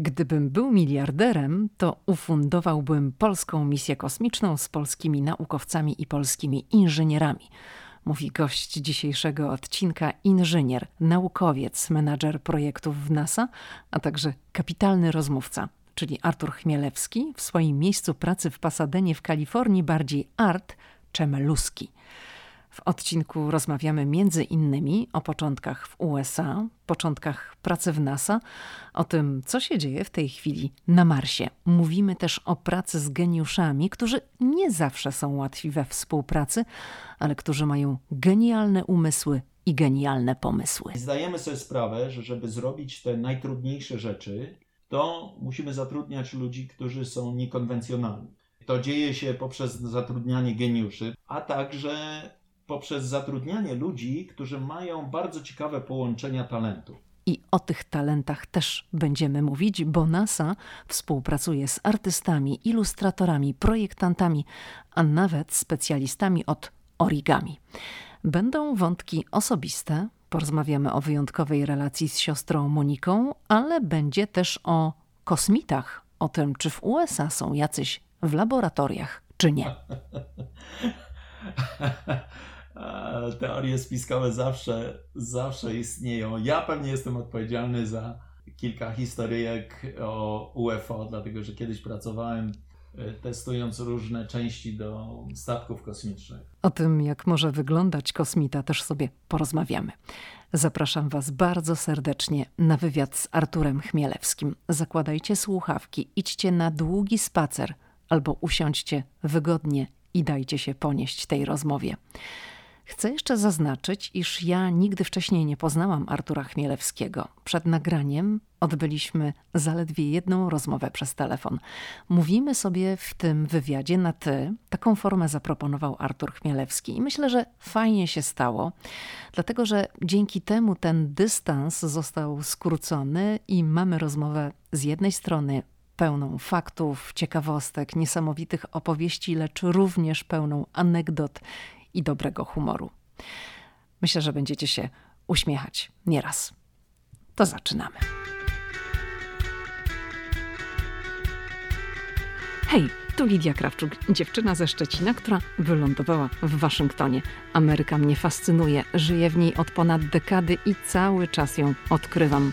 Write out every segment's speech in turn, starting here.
Gdybym był miliarderem, to ufundowałbym polską misję kosmiczną z polskimi naukowcami i polskimi inżynierami. Mówi gość dzisiejszego odcinka inżynier, naukowiec, menadżer projektów w NASA, a także kapitalny rozmówca, czyli Artur Chmielewski, w swoim miejscu pracy w Pasadenie w Kalifornii bardziej Art Czemeluski. W odcinku rozmawiamy między innymi o początkach w USA, początkach pracy w NASA, o tym, co się dzieje w tej chwili na Marsie. Mówimy też o pracy z geniuszami, którzy nie zawsze są łatwi we współpracy, ale którzy mają genialne umysły i genialne pomysły. Zdajemy sobie sprawę, że żeby zrobić te najtrudniejsze rzeczy, to musimy zatrudniać ludzi, którzy są niekonwencjonalni. To dzieje się poprzez zatrudnianie geniuszy, a także poprzez zatrudnianie ludzi, którzy mają bardzo ciekawe połączenia talentu. I o tych talentach też będziemy mówić, bo NASA współpracuje z artystami, ilustratorami, projektantami, a nawet specjalistami od origami. Będą wątki osobiste, porozmawiamy o wyjątkowej relacji z siostrą Moniką, ale będzie też o kosmitach, o tym, czy w USA są jacyś w laboratoriach, czy nie. teorie spiskowe zawsze, zawsze istnieją. Ja pewnie jestem odpowiedzialny za kilka historyjek o UFO, dlatego że kiedyś pracowałem e, testując różne części do statków kosmicznych. O tym, jak może wyglądać kosmita, też sobie porozmawiamy. Zapraszam Was bardzo serdecznie na wywiad z Arturem Chmielewskim. Zakładajcie słuchawki, idźcie na długi spacer albo usiądźcie wygodnie i dajcie się ponieść tej rozmowie. Chcę jeszcze zaznaczyć, iż ja nigdy wcześniej nie poznałam Artura Chmielewskiego. Przed nagraniem odbyliśmy zaledwie jedną rozmowę przez telefon. Mówimy sobie w tym wywiadzie na ty. Taką formę zaproponował Artur Chmielewski i myślę, że fajnie się stało, dlatego że dzięki temu ten dystans został skrócony i mamy rozmowę z jednej strony pełną faktów, ciekawostek, niesamowitych opowieści, lecz również pełną anegdot i dobrego humoru. Myślę, że będziecie się uśmiechać nieraz. To zaczynamy. Hej, tu Lidia Krawczuk, dziewczyna ze Szczecina, która wylądowała w Waszyngtonie. Ameryka mnie fascynuje, żyję w niej od ponad dekady i cały czas ją odkrywam.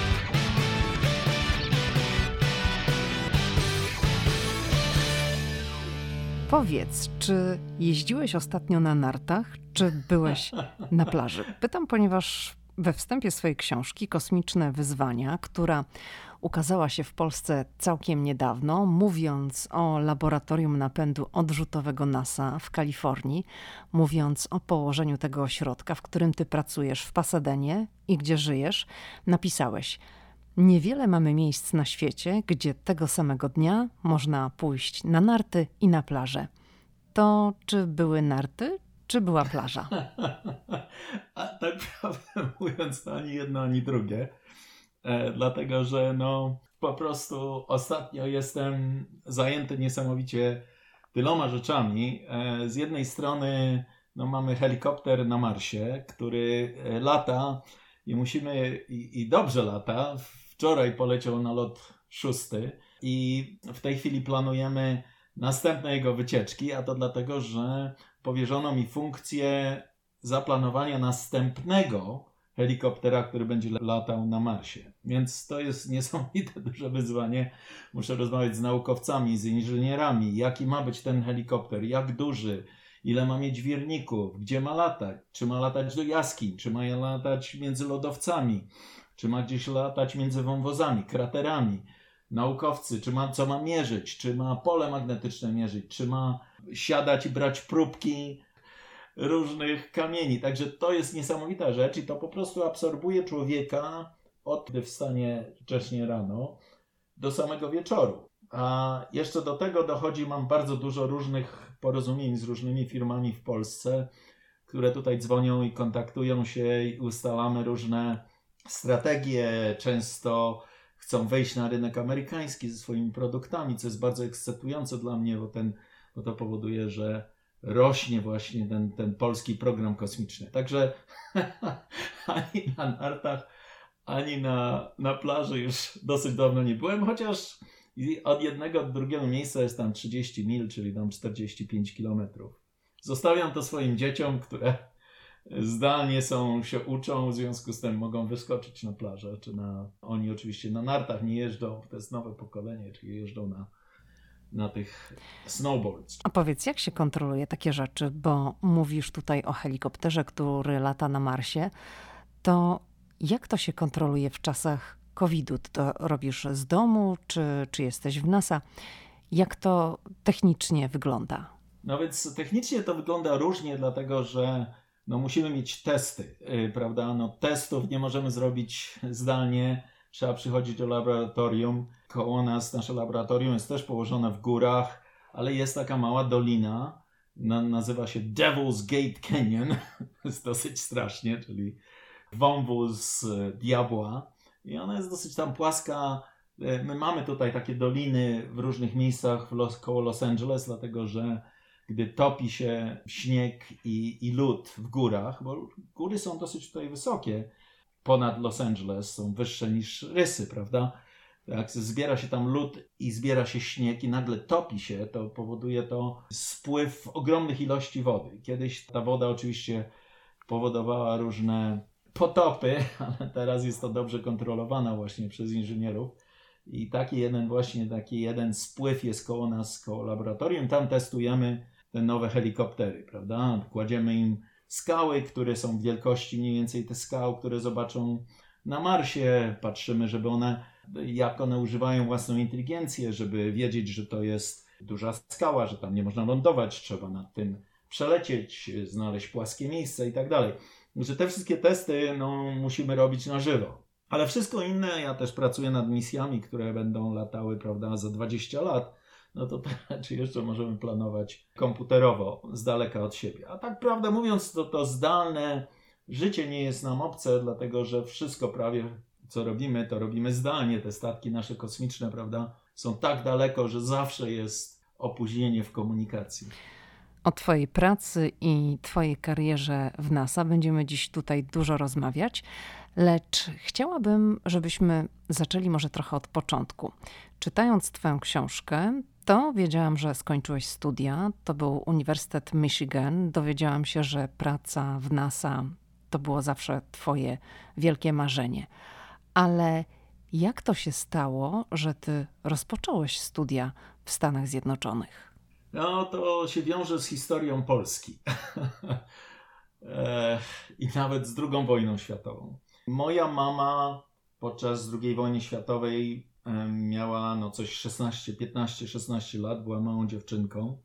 Powiedz, czy jeździłeś ostatnio na nartach, czy byłeś na plaży? Pytam, ponieważ we wstępie swojej książki Kosmiczne Wyzwania, która ukazała się w Polsce całkiem niedawno, mówiąc o laboratorium napędu odrzutowego NASA w Kalifornii, mówiąc o położeniu tego ośrodka, w którym ty pracujesz w Pasadenie i gdzie żyjesz, napisałeś: Niewiele mamy miejsc na świecie, gdzie tego samego dnia można pójść na narty i na plażę. To czy były narty, czy była plaża? A tak prawdę mówiąc, to ani jedno, ani drugie. E, dlatego, że no po prostu ostatnio jestem zajęty niesamowicie tyloma rzeczami. E, z jednej strony no, mamy helikopter na Marsie, który e, lata i musimy, i, i dobrze lata. Wczoraj poleciał na lot szósty i w tej chwili planujemy następne jego wycieczki, a to dlatego, że powierzono mi funkcję zaplanowania następnego helikoptera, który będzie latał na Marsie. Więc to jest niesamowite duże wyzwanie. Muszę rozmawiać z naukowcami, z inżynierami, jaki ma być ten helikopter, jak duży, ile ma mieć wirników, gdzie ma latać, czy ma latać do jaskiń, czy ma latać między lodowcami, czy ma gdzieś latać między wąwozami, kraterami. Naukowcy, czy ma co ma mierzyć, czy ma pole magnetyczne mierzyć, czy ma siadać i brać próbki różnych kamieni. Także to jest niesamowita rzecz i to po prostu absorbuje człowieka od wstanie wcześnie rano do samego wieczoru. A jeszcze do tego dochodzi, mam bardzo dużo różnych porozumień z różnymi firmami w Polsce, które tutaj dzwonią i kontaktują się i ustalamy różne strategie. Często chcą wejść na rynek amerykański ze swoimi produktami, co jest bardzo ekscytujące dla mnie, bo, ten, bo to powoduje, że rośnie właśnie ten, ten polski program kosmiczny. Także ani na nartach, ani na, na plaży już dosyć dawno nie byłem, chociaż od jednego do drugiego miejsca jest tam 30 mil, czyli tam 45 kilometrów. Zostawiam to swoim dzieciom, które zdalnie są, się uczą, w związku z tym mogą wyskoczyć na plażę, czy na, oni oczywiście na nartach nie jeżdżą, to jest nowe pokolenie, czyli jeżdżą na, na tych snowboards. A powiedz, jak się kontroluje takie rzeczy, bo mówisz tutaj o helikopterze, który lata na Marsie, to jak to się kontroluje w czasach COVID-u? To robisz z domu, czy, czy jesteś w NASA? Jak to technicznie wygląda? No więc technicznie to wygląda różnie, dlatego że no musimy mieć testy, yy, prawda? No testów nie możemy zrobić zdalnie, trzeba przychodzić do laboratorium. Koło nas nasze laboratorium jest też położone w górach, ale jest taka mała dolina, na, nazywa się Devil's Gate Canyon, jest dosyć strasznie, czyli wąwóz diabła i ona jest dosyć tam płaska. E, my mamy tutaj takie doliny w różnych miejscach w Los, koło Los Angeles, dlatego że gdy topi się śnieg i, i lód w górach, bo góry są dosyć tutaj wysokie, ponad Los Angeles, są wyższe niż rysy, prawda? Jak zbiera się tam lód i zbiera się śnieg i nagle topi się, to powoduje to spływ ogromnych ilości wody. Kiedyś ta woda oczywiście powodowała różne potopy, ale teraz jest to dobrze kontrolowana właśnie przez inżynierów. I taki jeden właśnie, taki jeden spływ jest koło nas, koło laboratorium. Tam testujemy te nowe helikoptery, prawda? Kładziemy im skały, które są w wielkości mniej więcej te skał, które zobaczą na Marsie. Patrzymy, żeby one, jak one używają własną inteligencję, żeby wiedzieć, że to jest duża skała, że tam nie można lądować, trzeba nad tym przelecieć, znaleźć płaskie miejsce i tak dalej że te wszystkie testy no, musimy robić na żywo. Ale wszystko inne, ja też pracuję nad misjami, które będą latały, prawda, za 20 lat, no to czy jeszcze możemy planować komputerowo, z daleka od siebie. A tak prawdę mówiąc, to, to zdalne życie nie jest nam obce, dlatego że wszystko prawie, co robimy, to robimy zdalnie. Te statki nasze kosmiczne, prawda, są tak daleko, że zawsze jest opóźnienie w komunikacji. O Twojej pracy i Twojej karierze w NASA będziemy dziś tutaj dużo rozmawiać, lecz chciałabym, żebyśmy zaczęli może trochę od początku. Czytając Twoją książkę, to wiedziałam, że skończyłeś studia. To był Uniwersytet Michigan. Dowiedziałam się, że praca w NASA to było zawsze Twoje wielkie marzenie. Ale jak to się stało, że Ty rozpocząłeś studia w Stanach Zjednoczonych? No to się wiąże z historią Polski. E, I nawet z II wojną światową. Moja mama podczas II wojny światowej miała no coś 16, 15, 16 lat, była małą dziewczynką.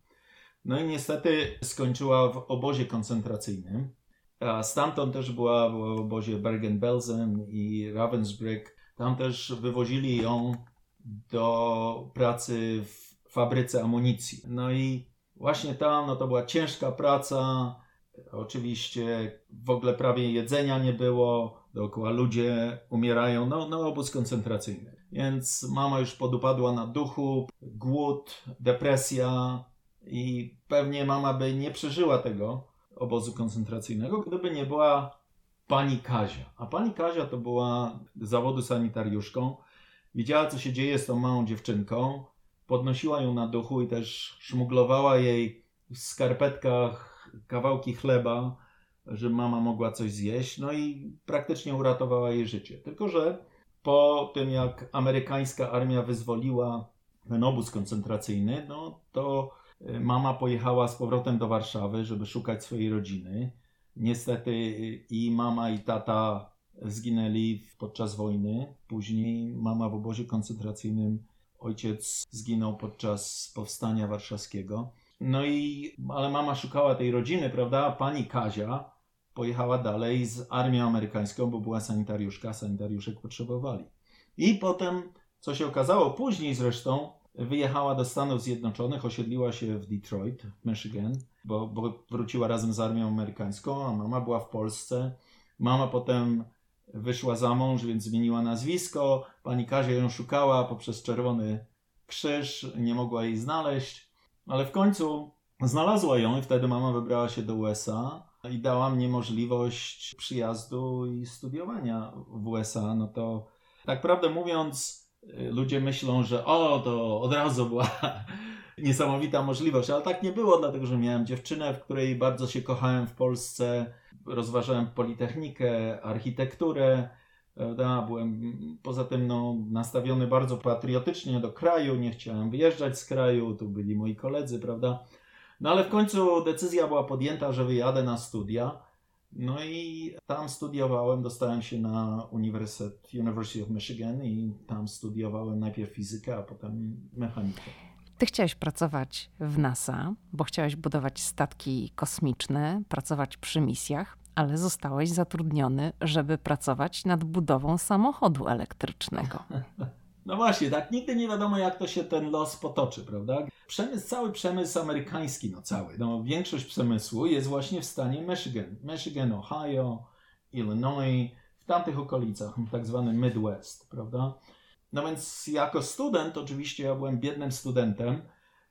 No i niestety skończyła w obozie koncentracyjnym. A stamtąd też była w obozie Bergen-Belsen i Ravensbrück. Tam też wywozili ją do pracy w fabryce amunicji. No i właśnie tam, no to była ciężka praca, oczywiście w ogóle prawie jedzenia nie było, dookoła ludzie umierają, no, no obóz koncentracyjny. Więc mama już podupadła na duchu, głód, depresja i pewnie mama by nie przeżyła tego obozu koncentracyjnego, gdyby nie była pani Kazia. A pani Kazia to była zawodu sanitariuszką. Widziała, co się dzieje z tą małą dziewczynką podnosiła ją na duchu i też szmuglowała jej w skarpetkach kawałki chleba, żeby mama mogła coś zjeść, no i praktycznie uratowała jej życie. Tylko, że po tym jak amerykańska armia wyzwoliła ten obóz koncentracyjny, no to y, mama pojechała z powrotem do Warszawy, żeby szukać swojej rodziny. Niestety i mama i tata zginęli podczas wojny. Później mama w obozie koncentracyjnym Ojciec zginął podczas powstania warszawskiego. No i, ale mama szukała tej rodziny, prawda? Pani Kazia pojechała dalej z armią amerykańską, bo była sanitariuszka, sanitariuszek potrzebowali. I potem, co się okazało później zresztą, wyjechała do Stanów Zjednoczonych, osiedliła się w Detroit, Michigan. bo, bo wróciła razem z armią amerykańską, a mama była w Polsce. Mama potem wyszła za mąż, więc zmieniła nazwisko. Pani Kazia ją szukała poprzez Czerwony Krzyż, nie mogła jej znaleźć, ale w końcu znalazła ją i wtedy mama wybrała się do USA i dała mnie możliwość przyjazdu i studiowania w USA. No to tak prawdę mówiąc, ludzie myślą, że o, to od razu była niesamowita możliwość, ale tak nie było, dlatego że miałem dziewczynę, w której bardzo się kochałem w Polsce, rozważałem politechnikę, architekturę, prawda? Byłem poza tym no, nastawiony bardzo patriotycznie do kraju, nie chciałem wyjeżdżać z kraju, tu byli moi koledzy, prawda? No ale w końcu decyzja była podjęta, że wyjadę na studia. No i tam studiowałem, dostałem się na Uniwersytet University of Michigan i tam studiowałem najpierw fizykę, a potem mechanikę. Ty chciałeś pracować w NASA, bo chciałeś budować statki kosmiczne, pracować przy misjach, ale zostałeś zatrudniony, żeby pracować nad budową samochodu elektrycznego. No właśnie, tak nigdy nie wiadomo, jak to się ten los potoczy, prawda? Przemysł, cały przemysł amerykański, no cały, no większość przemysłu jest właśnie w stanie Michigan. Michigan, Ohio, Illinois, w tamtych okolicach, tak zwany Midwest, prawda? No więc jako student, oczywiście ja byłem biednym studentem,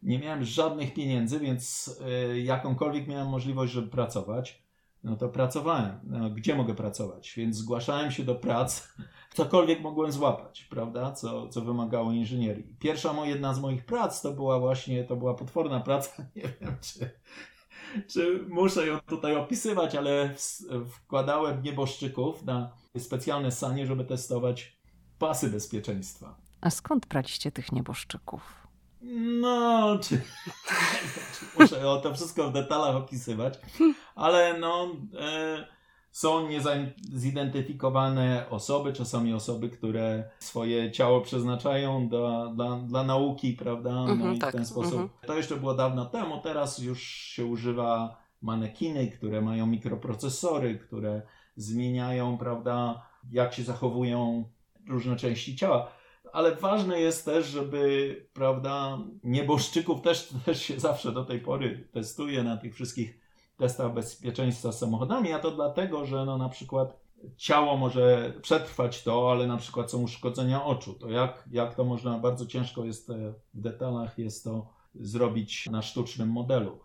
nie miałem żadnych pieniędzy, więc y, jakąkolwiek miałem możliwość, żeby pracować, no to pracowałem. No, gdzie mogę pracować? Więc zgłaszałem się do prac, cokolwiek mogłem złapać, prawda? Co, co wymagało inżynierii. Pierwsza moja, jedna z moich prac to była właśnie, to była potworna praca, nie wiem czy, czy muszę ją tutaj opisywać, ale wkładałem nieboszczyków na specjalne sanie, żeby testować pasy bezpieczeństwa. A skąd braliście tych nieboszczyków? No, czy, muszę o to wszystko w detalach opisywać, ale no, e, są niezidentyfikowane osoby, czasami osoby, które swoje ciało przeznaczają do, dla, dla nauki, prawda? No mm-hmm, i tak. w ten sposób. Mm-hmm. To jeszcze było dawno temu, teraz już się używa manekiny, które mają mikroprocesory, które zmieniają, prawda, jak się zachowują różne części ciała. Ale ważne jest też, żeby, prawda, nieboszczyków też, też się zawsze do tej pory testuje na tych wszystkich testach bezpieczeństwa samochodami, a to dlatego, że no na przykład ciało może przetrwać to, ale na przykład są uszkodzenia oczu. To jak, jak to można, bardzo ciężko jest e, w detalach jest to zrobić na sztucznym modelu.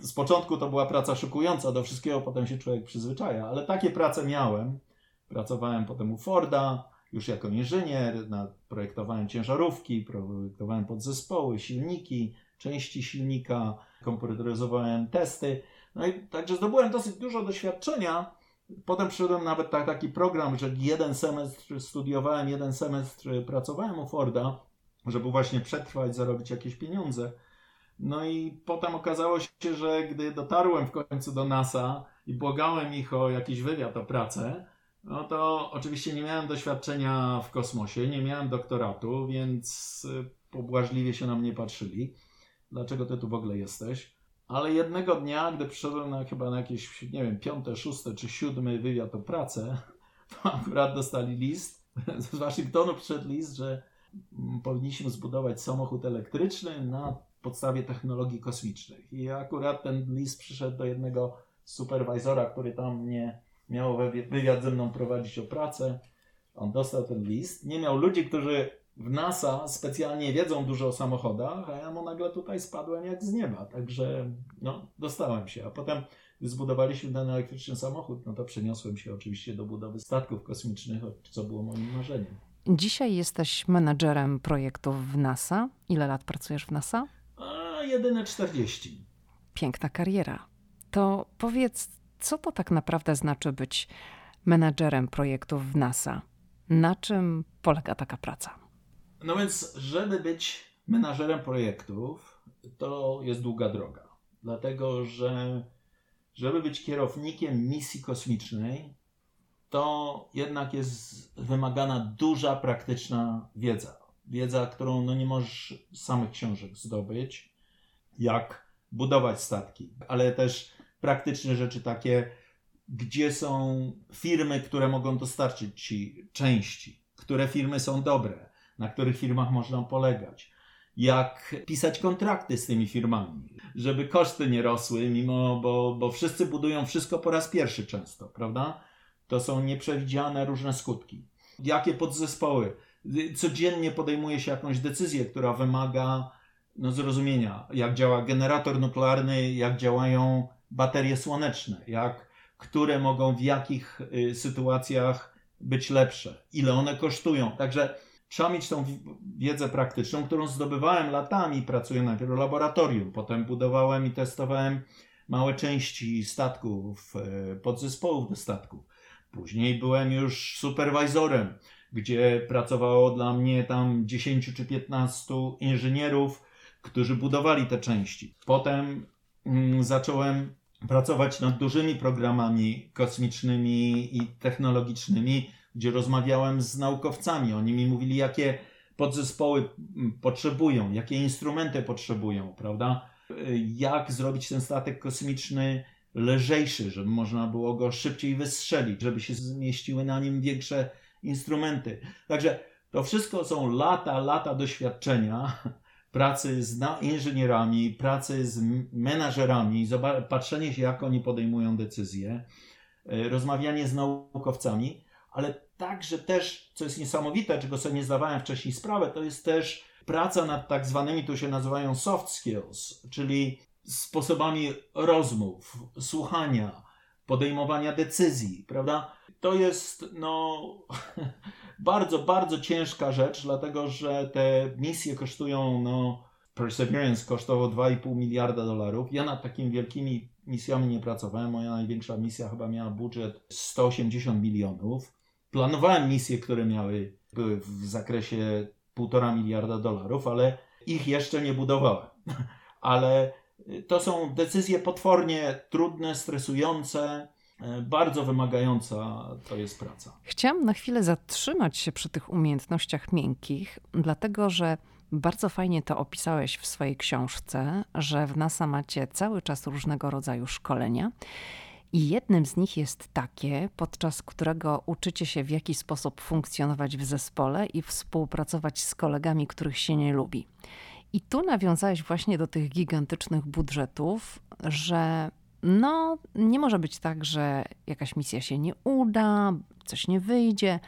Z początku to była praca szokująca do wszystkiego, potem się człowiek przyzwyczaja, ale takie prace miałem. Pracowałem potem u Forda, już jako inżynier, projektowałem ciężarówki, projektowałem podzespoły, silniki, części silnika, komputeryzowałem testy. No i także zdobyłem dosyć dużo doświadczenia. Potem przyszedłem nawet tak, taki program, że jeden semestr studiowałem, jeden semestr pracowałem u Forda, żeby właśnie przetrwać, zarobić jakieś pieniądze. No i potem okazało się, że gdy dotarłem w końcu do NASA i błagałem ich o jakiś wywiad, o pracę, no to oczywiście nie miałem doświadczenia w kosmosie, nie miałem doktoratu, więc pobłażliwie się na mnie patrzyli. Dlaczego ty tu w ogóle jesteś? Ale jednego dnia, gdy przyszedłem na chyba na jakieś, nie wiem, piąte, szóste czy siódmy wywiad o pracę, to akurat dostali list, z Waszyngtonu przyszedł list, że powinniśmy zbudować samochód elektryczny na podstawie technologii kosmicznych. I akurat ten list przyszedł do jednego superwizora, który tam mnie miał wywiad ze mną prowadzić o pracę. On dostał ten list. Nie miał ludzi, którzy w NASA specjalnie wiedzą dużo o samochodach, a ja mu nagle tutaj spadłem jak z nieba. Także no, dostałem się. A potem, zbudowaliśmy ten elektryczny samochód, no to przeniosłem się oczywiście do budowy statków kosmicznych, co było moim marzeniem. Dzisiaj jesteś menadżerem projektów w NASA. Ile lat pracujesz w NASA? A, jedyne 40. Piękna kariera. To powiedz, co to tak naprawdę znaczy być menadżerem projektów w NASA? Na czym polega taka praca? No więc, żeby być menadżerem projektów, to jest długa droga. Dlatego, że żeby być kierownikiem misji kosmicznej, to jednak jest wymagana duża praktyczna wiedza. Wiedza, którą no nie możesz samych książek zdobyć, jak budować statki, ale też praktyczne rzeczy takie, gdzie są firmy, które mogą dostarczyć ci części, które firmy są dobre, na których firmach można polegać, jak pisać kontrakty z tymi firmami, żeby koszty nie rosły, mimo, bo, bo wszyscy budują wszystko po raz pierwszy często, prawda? To są nieprzewidziane różne skutki. Jakie podzespoły? Codziennie podejmuje się jakąś decyzję, która wymaga no, zrozumienia, jak działa generator nuklearny, jak działają baterie słoneczne, jak, które mogą w jakich y, sytuacjach być lepsze, ile one kosztują. Także trzeba mieć tą wiedzę praktyczną, którą zdobywałem latami. Pracuję najpierw w laboratorium, potem budowałem i testowałem małe części statków, y, podzespołów do statków. Później byłem już superwajzorem, gdzie pracowało dla mnie tam 10 czy 15 inżynierów, którzy budowali te części. Potem zacząłem pracować nad dużymi programami kosmicznymi i technologicznymi, gdzie rozmawiałem z naukowcami. Oni mi mówili, jakie podzespoły mm, potrzebują, jakie instrumenty potrzebują, prawda? Jak zrobić ten statek kosmiczny lżejszy, żeby można było go szybciej wystrzelić, żeby się zmieściły na nim większe instrumenty. Także to wszystko są lata, lata doświadczenia pracy z inżynierami, pracy z menażerami, patrzenie się, jak oni podejmują decyzje, e, rozmawianie z naukowcami, ale także też, co jest niesamowite, czego sobie nie zdawałem wcześniej sprawę, to jest też praca nad tak zwanymi, tu się nazywają soft skills, czyli sposobami rozmów, słuchania, podejmowania decyzji, prawda? To jest no bardzo, bardzo ciężka rzecz, dlatego że te misje kosztują no Perseverance kosztowało 2,5 miliarda dolarów. Ja nad takimi wielkimi misjami nie pracowałem. Moja największa misja chyba miała budżet 180 milionów. Planowałem misje, które miały były w zakresie 1,5 miliarda dolarów, ale ich jeszcze nie budowałem. ale to są decyzje potwornie trudne, stresujące, bardzo wymagająca to jest praca. Chciałam na chwilę zatrzymać się przy tych umiejętnościach miękkich, dlatego że bardzo fajnie to opisałeś w swojej książce, że w NASA macie cały czas różnego rodzaju szkolenia. I jednym z nich jest takie, podczas którego uczycie się w jaki sposób funkcjonować w zespole i współpracować z kolegami, których się nie lubi. I tu nawiązałeś właśnie do tych gigantycznych budżetów, że no, nie może być tak, że jakaś misja się nie uda, coś nie wyjdzie,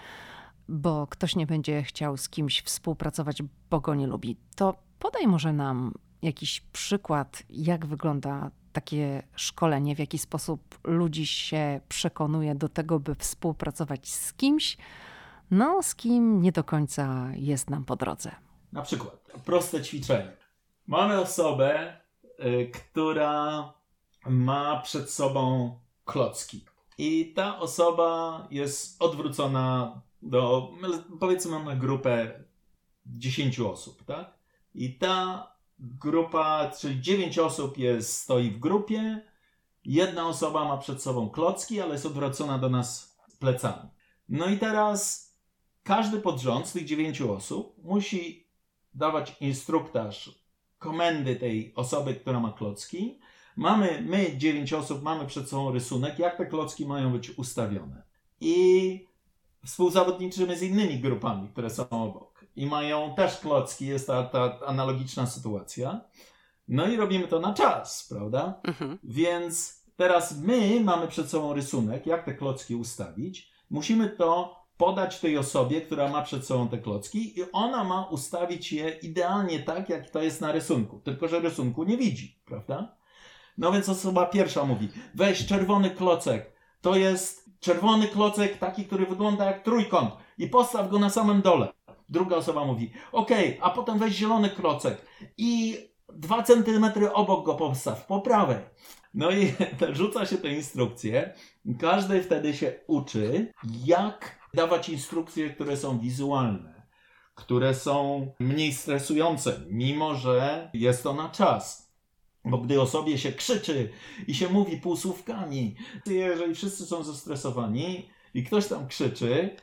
bo ktoś nie będzie chciał z kimś współpracować, bo go nie lubi. To podaj może nam jakiś przykład, jak wygląda takie szkolenie, w jaki sposób ludzi się przekonuje do tego, by współpracować z kimś, no, z kim nie do końca jest nam po drodze. Na przykład, proste ćwiczenie. Mamy osobę, y, która ma przed sobą klocki. I ta osoba jest odwrócona do, powiedzmy, mamy grupę 10 osób, tak? I ta grupa, czyli 9 osób jest, stoi w grupie, jedna osoba ma przed sobą klocki, ale jest odwrócona do nas plecami. No i teraz każdy podrząd z tych 9 osób musi dawać instruktaż komendy tej osoby, która ma klocki. Mamy, my, dziewięć osób, mamy przed sobą rysunek, jak te klocki mają być ustawione. I współzawodniczymy z innymi grupami, które są obok. I mają też klocki, jest ta, ta analogiczna sytuacja. No i robimy to na czas, prawda? Mhm. Więc teraz my mamy przed sobą rysunek, jak te klocki ustawić. Musimy to podać tej osobie, która ma przed sobą te klocki i ona ma ustawić je idealnie tak, jak to jest na rysunku. Tylko, że rysunku nie widzi, prawda? No więc osoba pierwsza mówi, weź czerwony klocek. To jest czerwony klocek taki, który wygląda jak trójkąt i postaw go na samym dole. Druga osoba mówi, ok, a potem weź zielony klocek i dwa centymetry obok go postaw, po prawej. No i rzuca się te instrukcje. Każdy wtedy się uczy, jak dawać instrukcje, które są wizualne, które są mniej stresujące, mimo że jest to na czas. Bo gdy osobie się krzyczy i się mówi półsłówkami, jeżeli wszyscy są zestresowani i ktoś tam krzyczy,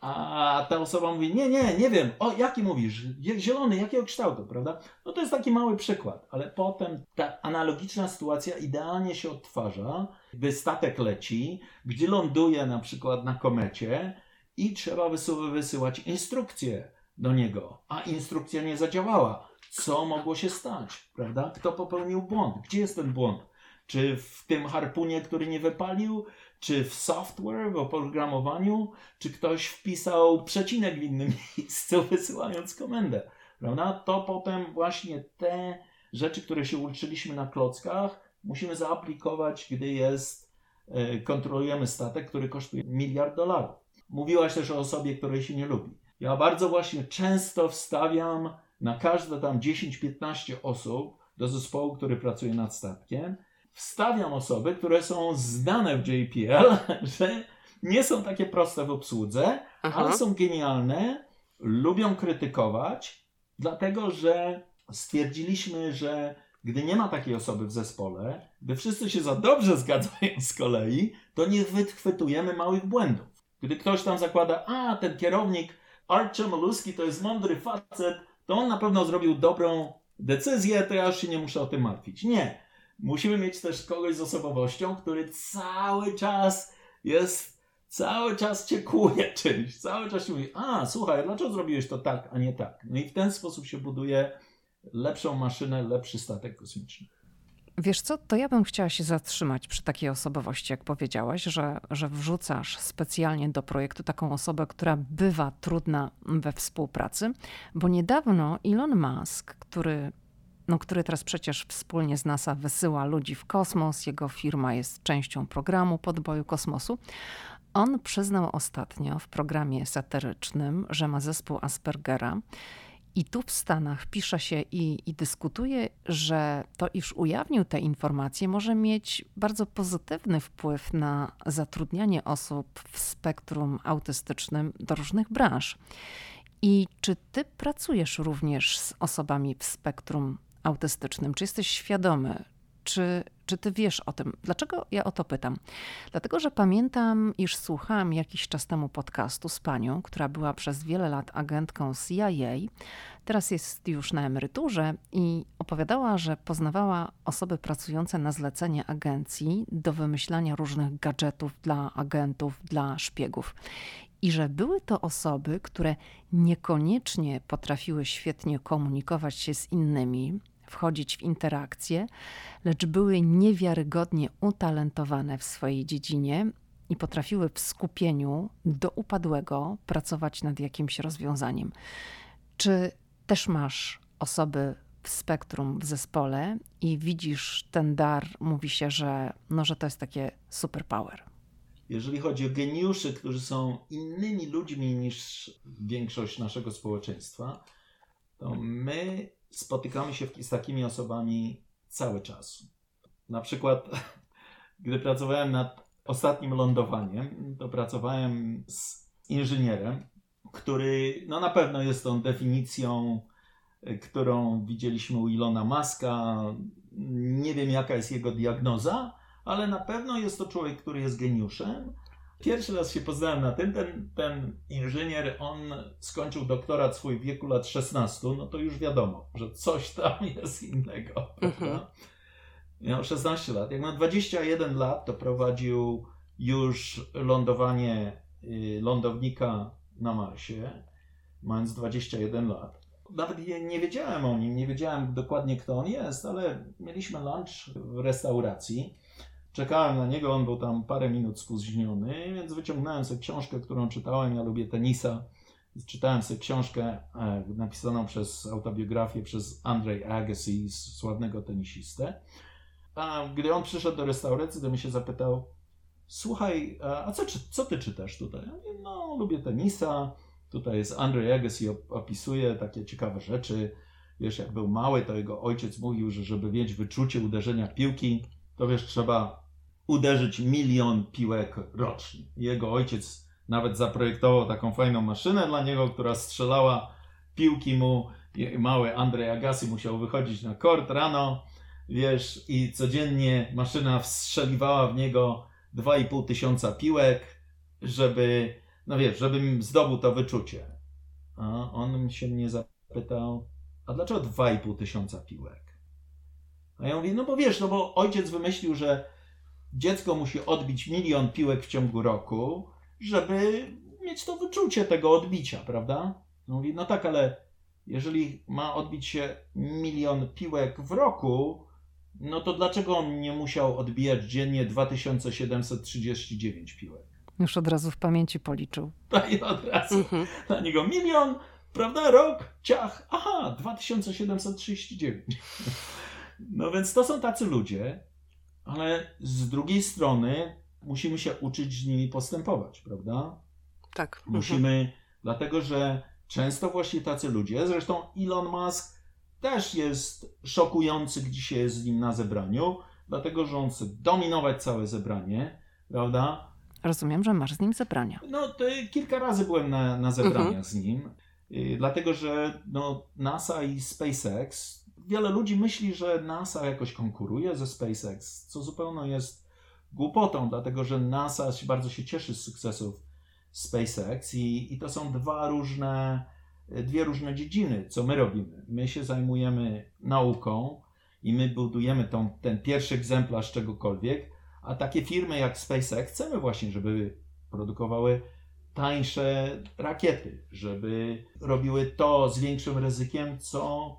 a ta osoba mówi, nie, nie, nie wiem, o jaki mówisz, zielony, jakiego kształtu, prawda? No to jest taki mały przykład, ale potem ta analogiczna sytuacja idealnie się odtwarza, gdy statek leci, gdzie ląduje na przykład na komecie i trzeba wysyłać instrukcję do niego, a instrukcja nie zadziałała. Co mogło się stać, prawda? Kto popełnił błąd? Gdzie jest ten błąd? Czy w tym harpunie, który nie wypalił? Czy w software, w oprogramowaniu? Czy ktoś wpisał przecinek w innym miejscu, wysyłając komendę? Prawda? To potem właśnie te rzeczy, które się uczyliśmy na klockach, musimy zaaplikować, gdy jest, e, kontrolujemy statek, który kosztuje miliard dolarów. Mówiłaś też o osobie, której się nie lubi. Ja bardzo właśnie często wstawiam na każde tam 10-15 osób do zespołu, który pracuje nad statkiem, wstawiam osoby, które są znane w JPL, że nie są takie proste w obsłudze, Aha. ale są genialne, lubią krytykować, dlatego że stwierdziliśmy, że gdy nie ma takiej osoby w zespole, gdy wszyscy się za dobrze zgadzają z kolei, to nie wychwytujemy małych błędów. Gdy ktoś tam zakłada, a ten kierownik Archer Moluski to jest mądry facet, to on na pewno zrobił dobrą decyzję, to ja już się nie muszę o tym martwić. Nie. Musimy mieć też kogoś z osobowością, który cały czas jest, cały czas ciekuje czymś, cały czas mówi, a słuchaj, dlaczego zrobiłeś to tak, a nie tak? No i w ten sposób się buduje lepszą maszynę, lepszy statek kosmiczny. Wiesz co, to ja bym chciała się zatrzymać przy takiej osobowości, jak powiedziałaś, że, że wrzucasz specjalnie do projektu taką osobę, która bywa trudna we współpracy, bo niedawno Elon Musk, który, no, który teraz przecież wspólnie z NASA wysyła ludzi w kosmos, jego firma jest częścią programu podboju kosmosu, on przyznał ostatnio w programie satyrycznym, że ma zespół Aspergera i tu w Stanach pisze się i, i, dyskutuje, że to, iż ujawnił te informacje, może mieć bardzo pozytywny wpływ na zatrudnianie osób w spektrum autystycznym do różnych branż. I czy ty pracujesz również z osobami w spektrum autystycznym? Czy jesteś świadomy, czy, czy ty wiesz o tym? Dlaczego ja o to pytam? Dlatego, że pamiętam, iż słuchałam jakiś czas temu podcastu z panią, która była przez wiele lat agentką CIA, teraz jest już na emeryturze i opowiadała, że poznawała osoby pracujące na zlecenie agencji do wymyślania różnych gadżetów dla agentów, dla szpiegów. I że były to osoby, które niekoniecznie potrafiły świetnie komunikować się z innymi, wchodzić w interakcje, lecz były niewiarygodnie utalentowane w swojej dziedzinie i potrafiły w skupieniu do upadłego pracować nad jakimś rozwiązaniem. Czy też masz osoby w spektrum w zespole i widzisz ten dar, mówi się, że, no, że to jest takie superpower? Jeżeli chodzi o geniuszy, którzy są innymi ludźmi niż większość naszego społeczeństwa, to my spotykamy się z takimi osobami cały czas. Na przykład, gdy pracowałem nad ostatnim lądowaniem, to pracowałem z inżynierem, który, no na pewno jest tą definicją, którą widzieliśmy u Ilona Maska. Nie wiem, jaka jest jego diagnoza, ale na pewno jest to człowiek, który jest geniuszem Pierwszy raz się poznałem na tym, ten, ten inżynier, on skończył doktorat swój w wieku lat 16, no to już wiadomo, że coś tam jest innego, mhm. Miał 16 lat. Jak ma 21 lat, to prowadził już lądowanie y, lądownika na Marsie, mając 21 lat. Nawet nie wiedziałem o nim, nie wiedziałem dokładnie kto on jest, ale mieliśmy lunch w restauracji Czekałem na niego, on był tam parę minut spóźniony, więc wyciągnąłem sobie książkę, którą czytałem. Ja lubię tenisa. Czytałem sobie książkę e, napisaną przez autobiografię przez Andrzej Agassi, sławnego tenisistę. A gdy on przyszedł do restauracji, to mi się zapytał: Słuchaj, a co, co ty czytasz tutaj? Ja mówię, no, lubię tenisa. Tutaj jest Andrzej Agassi, opisuje takie ciekawe rzeczy. Wiesz, jak był mały, to jego ojciec mówił, że żeby mieć wyczucie uderzenia piłki, to wiesz, trzeba uderzyć milion piłek rocznie. Jego ojciec nawet zaprojektował taką fajną maszynę dla niego, która strzelała piłki mu. Mały Andrzej Agassi musiał wychodzić na kort rano, wiesz, i codziennie maszyna wstrzeliwała w niego 2,5 tysiąca piłek, żeby, no wiesz, żebym zdobył to wyczucie. A on się mnie zapytał, a dlaczego 2,5 tysiąca piłek? A ja mówię, no bo wiesz, no bo ojciec wymyślił, że dziecko musi odbić milion piłek w ciągu roku, żeby mieć to wyczucie tego odbicia, prawda? No mówi, no tak, ale jeżeli ma odbić się milion piłek w roku, no to dlaczego on nie musiał odbijać dziennie 2739 piłek? Już od razu w pamięci policzył. Tak, i od razu mhm. na niego milion, prawda, rok, ciach, aha, 2739. No więc to są tacy ludzie, ale z drugiej strony musimy się uczyć z nimi postępować, prawda? Tak. Musimy, mhm. dlatego że często właśnie tacy ludzie, zresztą Elon Musk też jest szokujący, gdzie się jest z nim na zebraniu, dlatego że on chce dominować całe zebranie, prawda? Rozumiem, że masz z nim zebrania. No, kilka razy byłem na, na zebraniach mhm. z nim, yy, dlatego że no, NASA i SpaceX, wiele ludzi myśli, że NASA jakoś konkuruje ze SpaceX, co zupełnie jest głupotą, dlatego że NASA bardzo się cieszy z sukcesów SpaceX i, i to są dwa różne, dwie różne dziedziny, co my robimy. My się zajmujemy nauką i my budujemy tą, ten pierwszy egzemplarz czegokolwiek, a takie firmy jak SpaceX chcemy właśnie, żeby produkowały tańsze rakiety, żeby robiły to z większym ryzykiem, co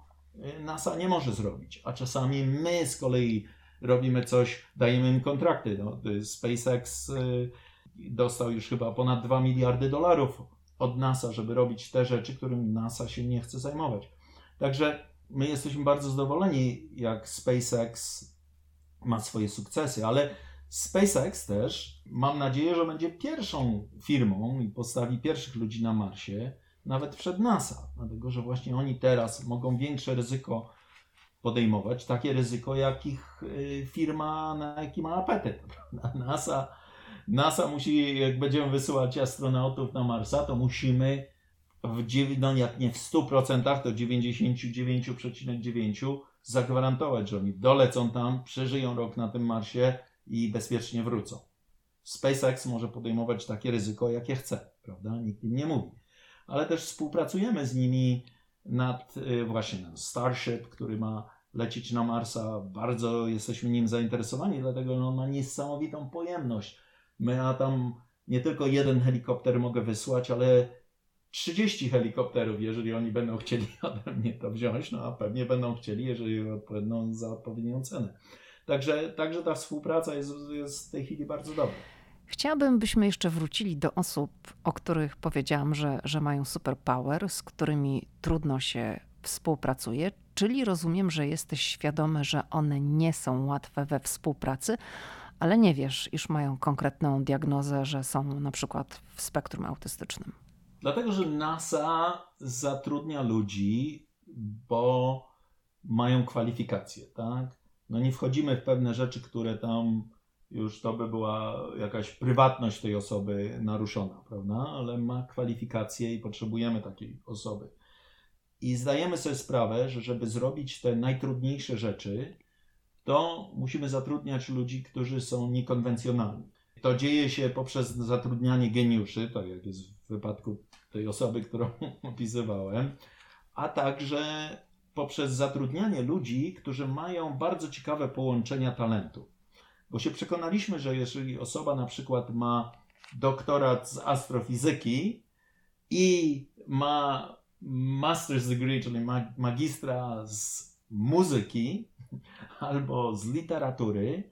NASA nie może zrobić. A czasami my z kolei robimy coś, dajemy im kontrakty. No, SpaceX y, dostał już chyba ponad 2 miliardy dolarów od NASA, żeby robić te rzeczy, którym NASA się nie chce zajmować. Także my jesteśmy bardzo zadowoleni, jak SpaceX ma swoje sukcesy, ale SpaceX też mam nadzieję, że będzie pierwszą firmą i postawi pierwszych ludzi na Marsie, nawet przed NASA, dlatego że właśnie oni teraz mogą większe ryzyko podejmować, takie ryzyko, jakich y, firma, na jaki ma apetyt. NASA, NASA musi, jak będziemy wysyłać astronautów na Marsa, to musimy w, no jak nie w 100%, to 99,9% zagwarantować, że oni dolecą tam, przeżyją rok na tym Marsie i bezpiecznie wrócą. SpaceX może podejmować takie ryzyko, jakie chce, prawda? Nikt im nie mówi. Ale też współpracujemy z nimi nad y, właśnie nad Starship, który ma lecieć na Marsa. Bardzo jesteśmy nim zainteresowani, dlatego on ma niesamowitą pojemność. My ja tam nie tylko jeden helikopter mogę wysłać, ale 30 helikopterów, jeżeli oni będą chcieli ode mnie to wziąć, no a pewnie będą chcieli, jeżeli odpowiedzą za odpowiednią cenę. Także, także ta współpraca jest, jest w tej chwili bardzo dobra. Chciałabym, byśmy jeszcze wrócili do osób, o których powiedziałam, że, że mają superpower, z którymi trudno się współpracuje, czyli rozumiem, że jesteś świadomy, że one nie są łatwe we współpracy, ale nie wiesz, iż mają konkretną diagnozę, że są na przykład w spektrum autystycznym. Dlatego, że NASA zatrudnia ludzi, bo mają kwalifikacje, tak? No nie wchodzimy w pewne rzeczy, które tam już to by była jakaś prywatność tej osoby naruszona, prawda? Ale ma kwalifikacje i potrzebujemy takiej osoby. I zdajemy sobie sprawę, że żeby zrobić te najtrudniejsze rzeczy, to musimy zatrudniać ludzi, którzy są niekonwencjonalni. To dzieje się poprzez zatrudnianie geniuszy, tak jak jest w wypadku tej osoby, którą opisywałem, a także poprzez zatrudnianie ludzi, którzy mają bardzo ciekawe połączenia talentu. Bo się przekonaliśmy, że jeżeli osoba na przykład ma doktorat z astrofizyki i ma master's degree, czyli magistra z muzyki albo z literatury,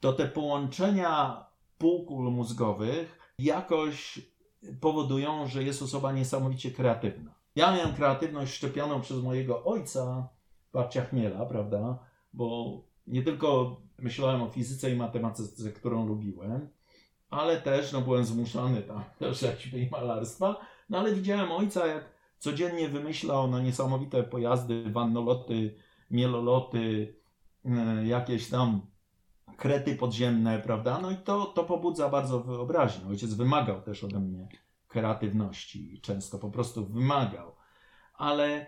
to te połączenia półkul mózgowych jakoś powodują, że jest osoba niesamowicie kreatywna. Ja miałem kreatywność szczepioną przez mojego ojca, babcia Chmiela, prawda? Bo nie tylko myślałem o fizyce i matematyce, którą lubiłem, ale też no, byłem zmuszony tam do rzeźby i malarstwa. No ale widziałem ojca, jak codziennie wymyślał na niesamowite pojazdy, wannoloty, mieloloty, e, jakieś tam krety podziemne, prawda? No i to, to pobudza bardzo wyobraźnię. Ojciec wymagał też ode mnie kreatywności często po prostu wymagał. Ale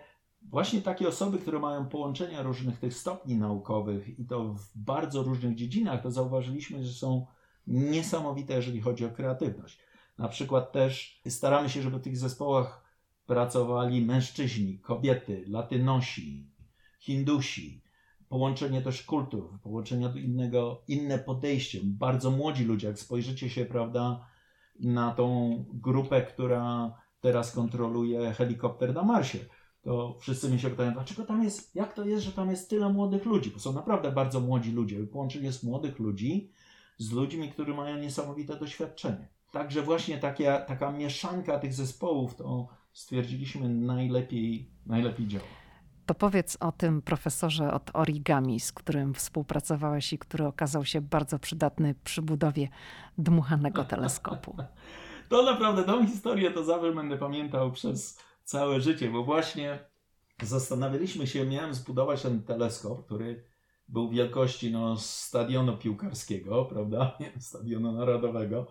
właśnie takie osoby, które mają połączenia różnych tych stopni naukowych i to w bardzo różnych dziedzinach, to zauważyliśmy, że są niesamowite, jeżeli chodzi o kreatywność. Na przykład też staramy się, żeby w tych zespołach pracowali mężczyźni, kobiety, latynosi, hindusi, połączenie też kultur, połączenie innego, inne podejście. Bardzo młodzi ludzie, jak spojrzycie się, prawda, na tą grupę, która teraz kontroluje helikopter na Marsie, to wszyscy mi się pytają, dlaczego tam jest, jak to jest, że tam jest tyle młodych ludzi, bo są naprawdę bardzo młodzi ludzie. Połączenie jest młodych ludzi z ludźmi, którzy mają niesamowite doświadczenie. Także właśnie takie, taka mieszanka tych zespołów, to stwierdziliśmy najlepiej, najlepiej działa. To powiedz o tym profesorze od origami, z którym współpracowałeś i który okazał się bardzo przydatny przy budowie dmuchanego teleskopu. To naprawdę tą historię to zawsze będę pamiętał przez całe życie, bo właśnie zastanawialiśmy się, miałem zbudować ten teleskop, który był wielkości no, stadionu piłkarskiego, prawda, stadionu narodowego.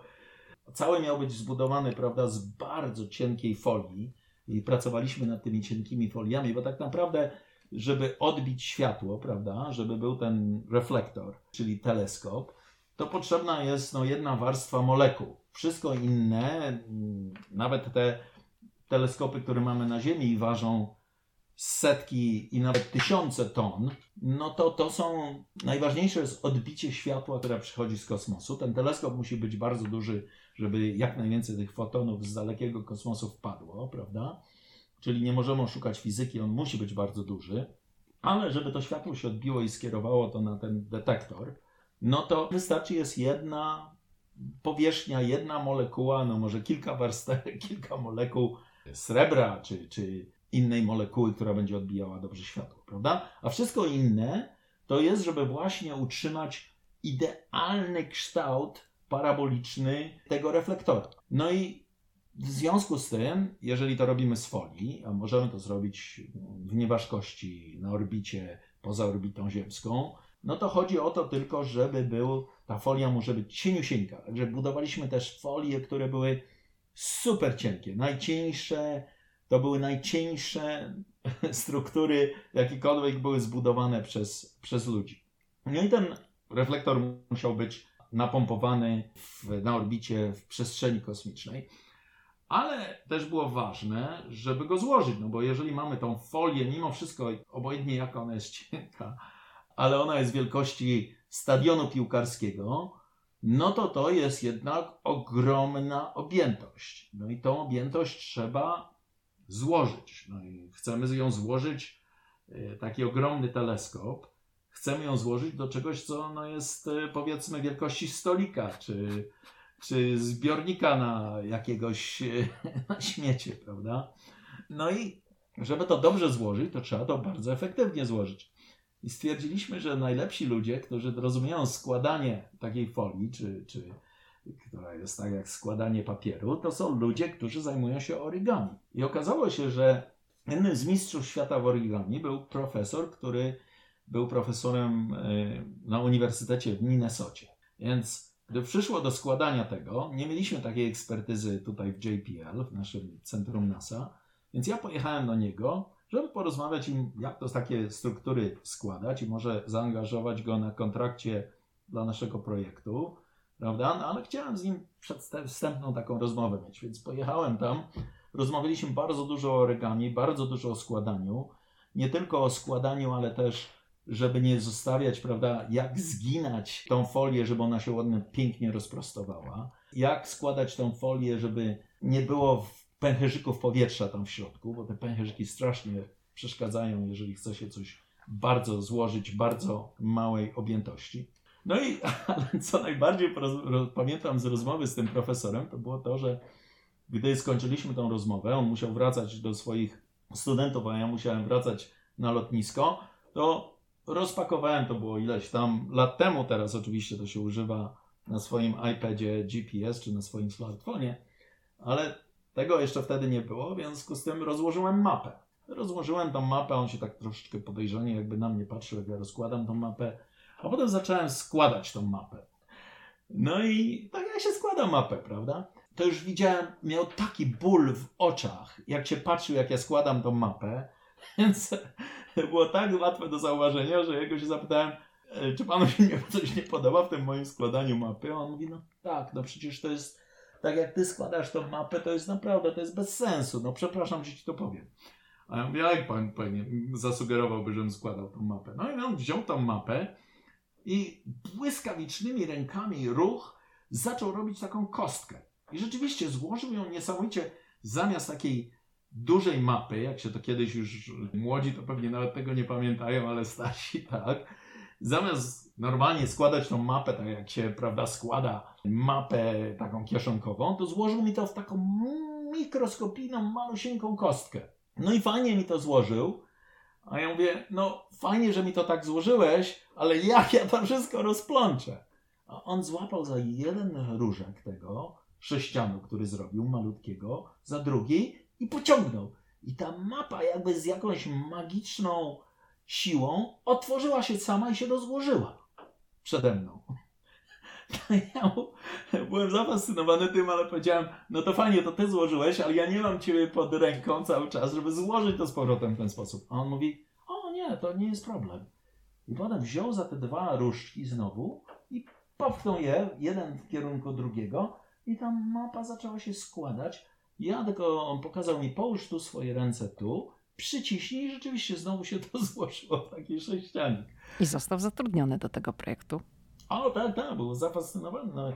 Cały miał być zbudowany, prawda, z bardzo cienkiej folii i pracowaliśmy nad tymi cienkimi foliami, bo tak naprawdę, żeby odbić światło, prawda, żeby był ten reflektor, czyli teleskop, to potrzebna jest no, jedna warstwa molekuł. Wszystko inne, mm, nawet te teleskopy, które mamy na Ziemi ważą setki i nawet tysiące ton, no to to są, najważniejsze jest odbicie światła, które przychodzi z kosmosu. Ten teleskop musi być bardzo duży, żeby jak najwięcej tych fotonów z dalekiego kosmosu wpadło, prawda? Czyli nie możemy oszukać fizyki, on musi być bardzo duży, ale żeby to światło się odbiło i skierowało to na ten detektor, no to wystarczy jest jedna powierzchnia, jedna molekuła, no może kilka warstewek, kilka molekuł srebra czy, czy innej molekuły, która będzie odbijała dobrze światło, prawda? A wszystko inne to jest, żeby właśnie utrzymać idealny kształt paraboliczny tego reflektora. No i w związku z tym, jeżeli to robimy z folii, a możemy to zrobić w nieważkości na orbicie poza orbitą ziemską, no to chodzi o to tylko, żeby był, ta folia może być cieniusieńka. Także budowaliśmy też folie, które były super cienkie, najcieńsze, to były najcieńsze struktury, jakiekolwiek były zbudowane przez, przez ludzi. No i ten reflektor musiał być napompowany w, na orbicie w przestrzeni kosmicznej. Ale też było ważne, żeby go złożyć, no bo jeżeli mamy tą folię, mimo wszystko, obojętnie jaka ona jest cienka, ale ona jest wielkości stadionu piłkarskiego, no to to jest jednak ogromna objętość. No i tą objętość trzeba złożyć. No i chcemy ją złożyć, e, taki ogromny teleskop, chcemy ją złożyć do czegoś, co no jest e, powiedzmy wielkości stolika, czy, czy zbiornika na jakiegoś e, na śmiecie, prawda? No i żeby to dobrze złożyć, to trzeba to bardzo efektywnie złożyć. I stwierdziliśmy, że najlepsi ludzie, którzy rozumieją składanie takiej folii, czy, czy która jest tak jak składanie papieru, to są ludzie, którzy zajmują się origami. I okazało się, że jednym z mistrzów świata w origami był profesor, który był profesorem e, na uniwersytecie w Minnesocie. Więc gdy przyszło do składania tego, nie mieliśmy takiej ekspertyzy tutaj w JPL, w naszym centrum NASA, więc ja pojechałem do niego, żeby porozmawiać im, jak to takie struktury składać i może zaangażować go na kontrakcie dla naszego projektu, prawda? No, ale chciałem z nim wstępną taką rozmowę mieć, więc pojechałem tam. Rozmawialiśmy bardzo dużo o origami, bardzo dużo o składaniu. Nie tylko o składaniu, ale też żeby nie zostawiać, prawda, jak zginać tą folię, żeby ona się ładnie, pięknie rozprostowała. Jak składać tą folię, żeby nie było pęcherzyków powietrza tam w środku, bo te pęcherzyki strasznie przeszkadzają, jeżeli chce się coś bardzo złożyć, bardzo małej objętości. No i ale co najbardziej pamiętam z rozmowy z tym profesorem, to było to, że gdy skończyliśmy tą rozmowę, on musiał wracać do swoich studentów, a ja musiałem wracać na lotnisko, to rozpakowałem, to było ileś tam lat temu, teraz oczywiście to się używa na swoim iPadzie GPS czy na swoim smartfonie, ale tego jeszcze wtedy nie było, w związku z tym rozłożyłem mapę. Rozłożyłem tą mapę, on się tak troszeczkę podejrzanie jakby na mnie patrzył, jak ja rozkładam tą mapę, a potem zacząłem składać tą mapę. No i tak jak się składa mapę, prawda? To już widziałem, miał taki ból w oczach, jak się patrzył, jak ja składam tą mapę, więc było tak łatwe do zauważenia, że jego się zapytałem, e, czy panu się coś nie podoba w tym moim składaniu mapy? A on mówi, no tak, no przecież to jest tak jak ty składasz tą mapę, to jest naprawdę, to jest bez sensu. No przepraszam, że ci to powiem. A ja mówię, jak pan pewnie zasugerowałby, żebym składał tą mapę? No i on wziął tą mapę i błyskawicznymi rękami ruch zaczął robić taką kostkę. I rzeczywiście złożył ją niesamowicie zamiast takiej dużej mapy, jak się to kiedyś już młodzi to pewnie nawet tego nie pamiętają, ale starsi tak. Zamiast normalnie składać tą mapę, tak jak się, prawda, składa mapę taką kieszonkową, to złożył mi to w taką mikroskopijną, malusieńką kostkę. No i fajnie mi to złożył, a ja mówię, no fajnie, że mi to tak złożyłeś, ale jak ja to wszystko rozplączę? A on złapał za jeden różek tego sześcianu, który zrobił, malutkiego, za drugi i pociągnął. I ta mapa jakby z jakąś magiczną siłą otworzyła się sama i się rozłożyła przede mną. Ja byłem zafascynowany tym, ale powiedziałem, no to fajnie, to ty złożyłeś, ale ja nie mam ciebie pod ręką cały czas, żeby złożyć to z powrotem w ten sposób. A on mówi, o nie, to nie jest problem. I potem wziął za te dwa różdżki znowu i popchnął je, jeden w kierunku drugiego i ta mapa zaczęła się składać. Ja tylko, on pokazał mi, połóż tu swoje ręce tu, przyciśnij i rzeczywiście znowu się to złożyło taki sześcianik. I został zatrudniony do tego projektu. O, tak, tak, był zafascynowany. No,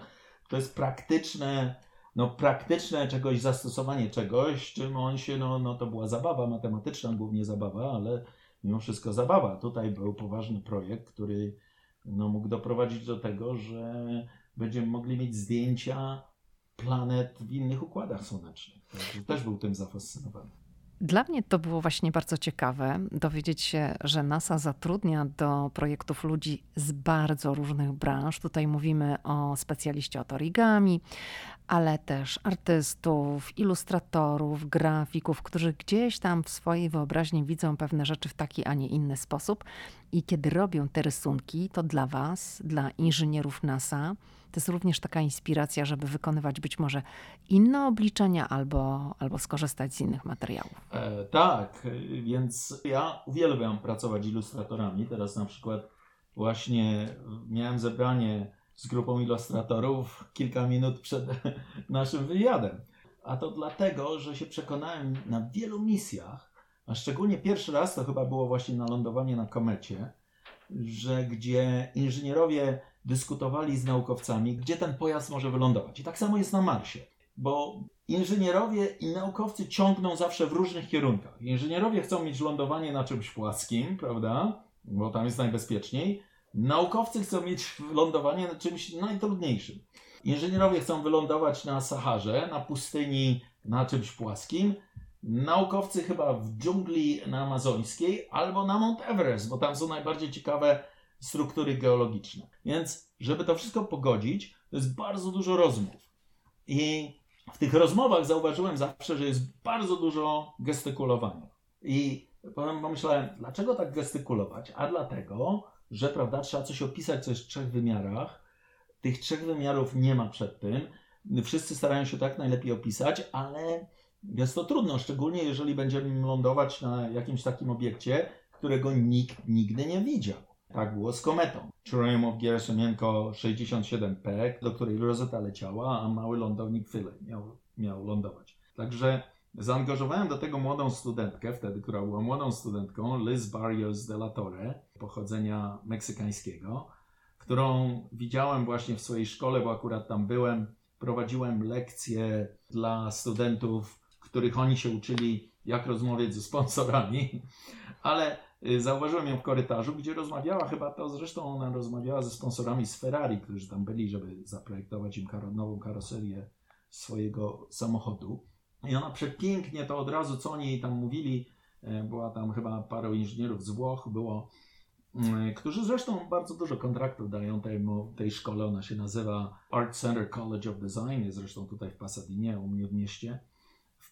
to jest praktyczne, no praktyczne czegoś, zastosowanie czegoś, czym on się, no, no to była zabawa matematyczna, głównie zabawa, ale mimo wszystko zabawa. Tutaj był poważny projekt, który no, mógł doprowadzić do tego, że będziemy mogli mieć zdjęcia planet w innych układach słonecznych. Także też był tym zafascynowany. Dla mnie to było właśnie bardzo ciekawe dowiedzieć się, że NASA zatrudnia do projektów ludzi z bardzo różnych branż. Tutaj mówimy o specjaliście od origami, ale też artystów, ilustratorów, grafików, którzy gdzieś tam w swojej wyobraźni widzą pewne rzeczy w taki, a nie inny sposób. I kiedy robią te rysunki, to dla Was, dla inżynierów NASA, to jest również taka inspiracja, żeby wykonywać być może inne obliczenia albo, albo skorzystać z innych materiałów. E, tak, więc ja uwielbiam pracować ilustratorami. Teraz na przykład właśnie miałem zebranie z grupą ilustratorów kilka minut przed naszym wywiadem. A to dlatego, że się przekonałem na wielu misjach, a szczególnie pierwszy raz to chyba było właśnie na lądowanie na komecie, że gdzie inżynierowie dyskutowali z naukowcami, gdzie ten pojazd może wylądować. I tak samo jest na Marsie, bo inżynierowie i naukowcy ciągną zawsze w różnych kierunkach. Inżynierowie chcą mieć lądowanie na czymś płaskim, prawda? Bo tam jest najbezpieczniej. Naukowcy chcą mieć lądowanie na czymś najtrudniejszym. Inżynierowie chcą wylądować na Saharze, na pustyni, na czymś płaskim. Naukowcy chyba w dżungli na amazońskiej albo na Mount Everest, bo tam są najbardziej ciekawe struktury geologiczne. Więc, żeby to wszystko pogodzić, to jest bardzo dużo rozmów. I w tych rozmowach zauważyłem zawsze, że jest bardzo dużo gestykulowania. I potem pomyślałem, dlaczego tak gestykulować? A dlatego, że prawda, trzeba coś opisać, co jest w trzech wymiarach. Tych trzech wymiarów nie ma przed tym. Wszyscy starają się tak najlepiej opisać, ale jest to trudno, szczególnie jeżeli będziemy lądować na jakimś takim obiekcie, którego nikt nigdy nie widział. Tak było z kometą. Churymow-Gerasimenko 67P, do której Rosetta leciała, a mały lądownik Philae miał, miał lądować. Także zaangażowałem do tego młodą studentkę, wtedy, która była młodą studentką, Liz Barrios de la Torre, pochodzenia meksykańskiego, którą widziałem właśnie w swojej szkole, bo akurat tam byłem. Prowadziłem lekcje dla studentów, których oni się uczyli, jak rozmawiać ze sponsorami, ale zauważyłem ją w korytarzu, gdzie rozmawiała, chyba to zresztą ona rozmawiała ze sponsorami z Ferrari, którzy tam byli, żeby zaprojektować im karo, nową karoserię swojego samochodu. I ona przepięknie to od razu, co oni tam mówili, e, była tam chyba paru inżynierów z Włoch, było, mm, którzy zresztą bardzo dużo kontraktów dają temu, tej szkole. Ona się nazywa Art Center College of Design, jest zresztą tutaj w Pasadinie, u mnie w mieście,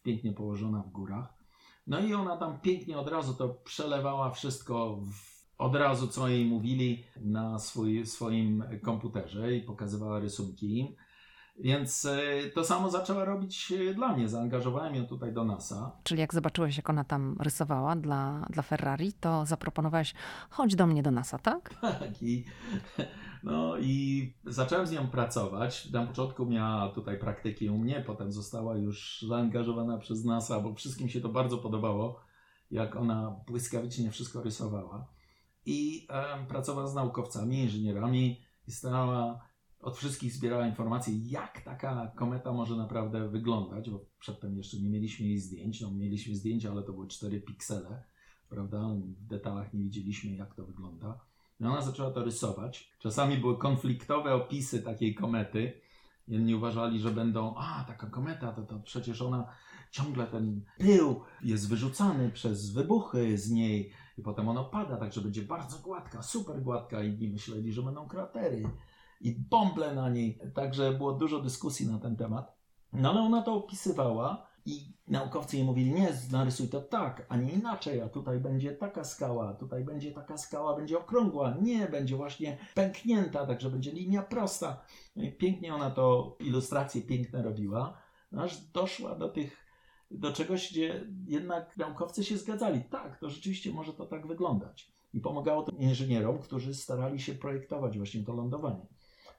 pięknie położona w górach. No i ona tam pięknie od razu to przelewała wszystko w, od razu, co jej mówili na swój, swoim komputerze i pokazywała rysunki. Więc e, to samo zaczęła robić e, dla mnie. Zaangażowałem ją tutaj do NASA. Czyli jak zobaczyłeś, jak ona tam rysowała dla, dla Ferrari, to zaproponowałeś, chodź do mnie do NASA, tak? Tak. I, no i zacząłem z nią pracować. Na początku miała tutaj praktyki u mnie, potem została już zaangażowana przez NASA, bo wszystkim się to bardzo podobało, jak ona błyskawicznie wszystko rysowała. I e, pracowała z naukowcami, inżynierami i stała od wszystkich zbierała informacje, jak taka kometa może naprawdę wyglądać, bo przedtem jeszcze nie mieliśmy jej zdjęć. No, mieliśmy zdjęcia, ale to były 4 piksele, prawda? W detalach nie widzieliśmy, jak to wygląda. No ona zaczęła to rysować. Czasami były konfliktowe opisy takiej komety. Jedni uważali, że będą, a taka kometa, to, to przecież ona ciągle ten pył jest wyrzucany przez wybuchy z niej i potem ona pada, także będzie bardzo gładka, super gładka. Inni myśleli, że będą kratery i bąble na niej. Także było dużo dyskusji na ten temat. No ale ona to opisywała i naukowcy jej mówili, nie, narysuj to tak, a nie inaczej, a tutaj będzie taka skała, tutaj będzie taka skała, będzie okrągła, nie, będzie właśnie pęknięta, także będzie linia prosta. No pięknie ona to, ilustracje piękne robiła, aż doszła do tych, do czegoś, gdzie jednak naukowcy się zgadzali. Tak, to rzeczywiście może to tak wyglądać. I pomagało to inżynierom, którzy starali się projektować właśnie to lądowanie.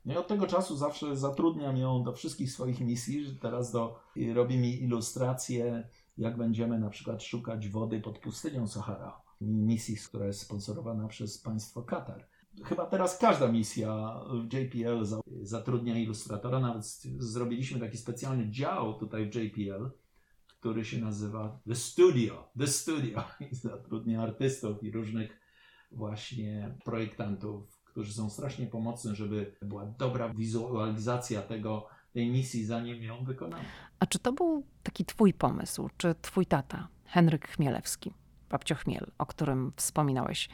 No i od tego czasu zawsze zatrudniam ją do wszystkich swoich misji, że teraz do, robi mi ilustracje, jak będziemy na przykład szukać wody pod pustynią Sahara. Misji, która jest sponsorowana przez państwo Katar. Chyba teraz każda misja w JPL zatrudnia ilustratora, nawet zrobiliśmy taki specjalny dział tutaj w JPL, który się nazywa The Studio. The Studio i zatrudnia artystów i różnych właśnie projektantów którzy są strasznie pomocni, żeby była dobra wizualizacja tego, tej misji, zanim ją wykonamy. A czy to był taki twój pomysł, czy twój tata, Henryk Chmielewski, babcio Chmiel, o którym wspominałeś,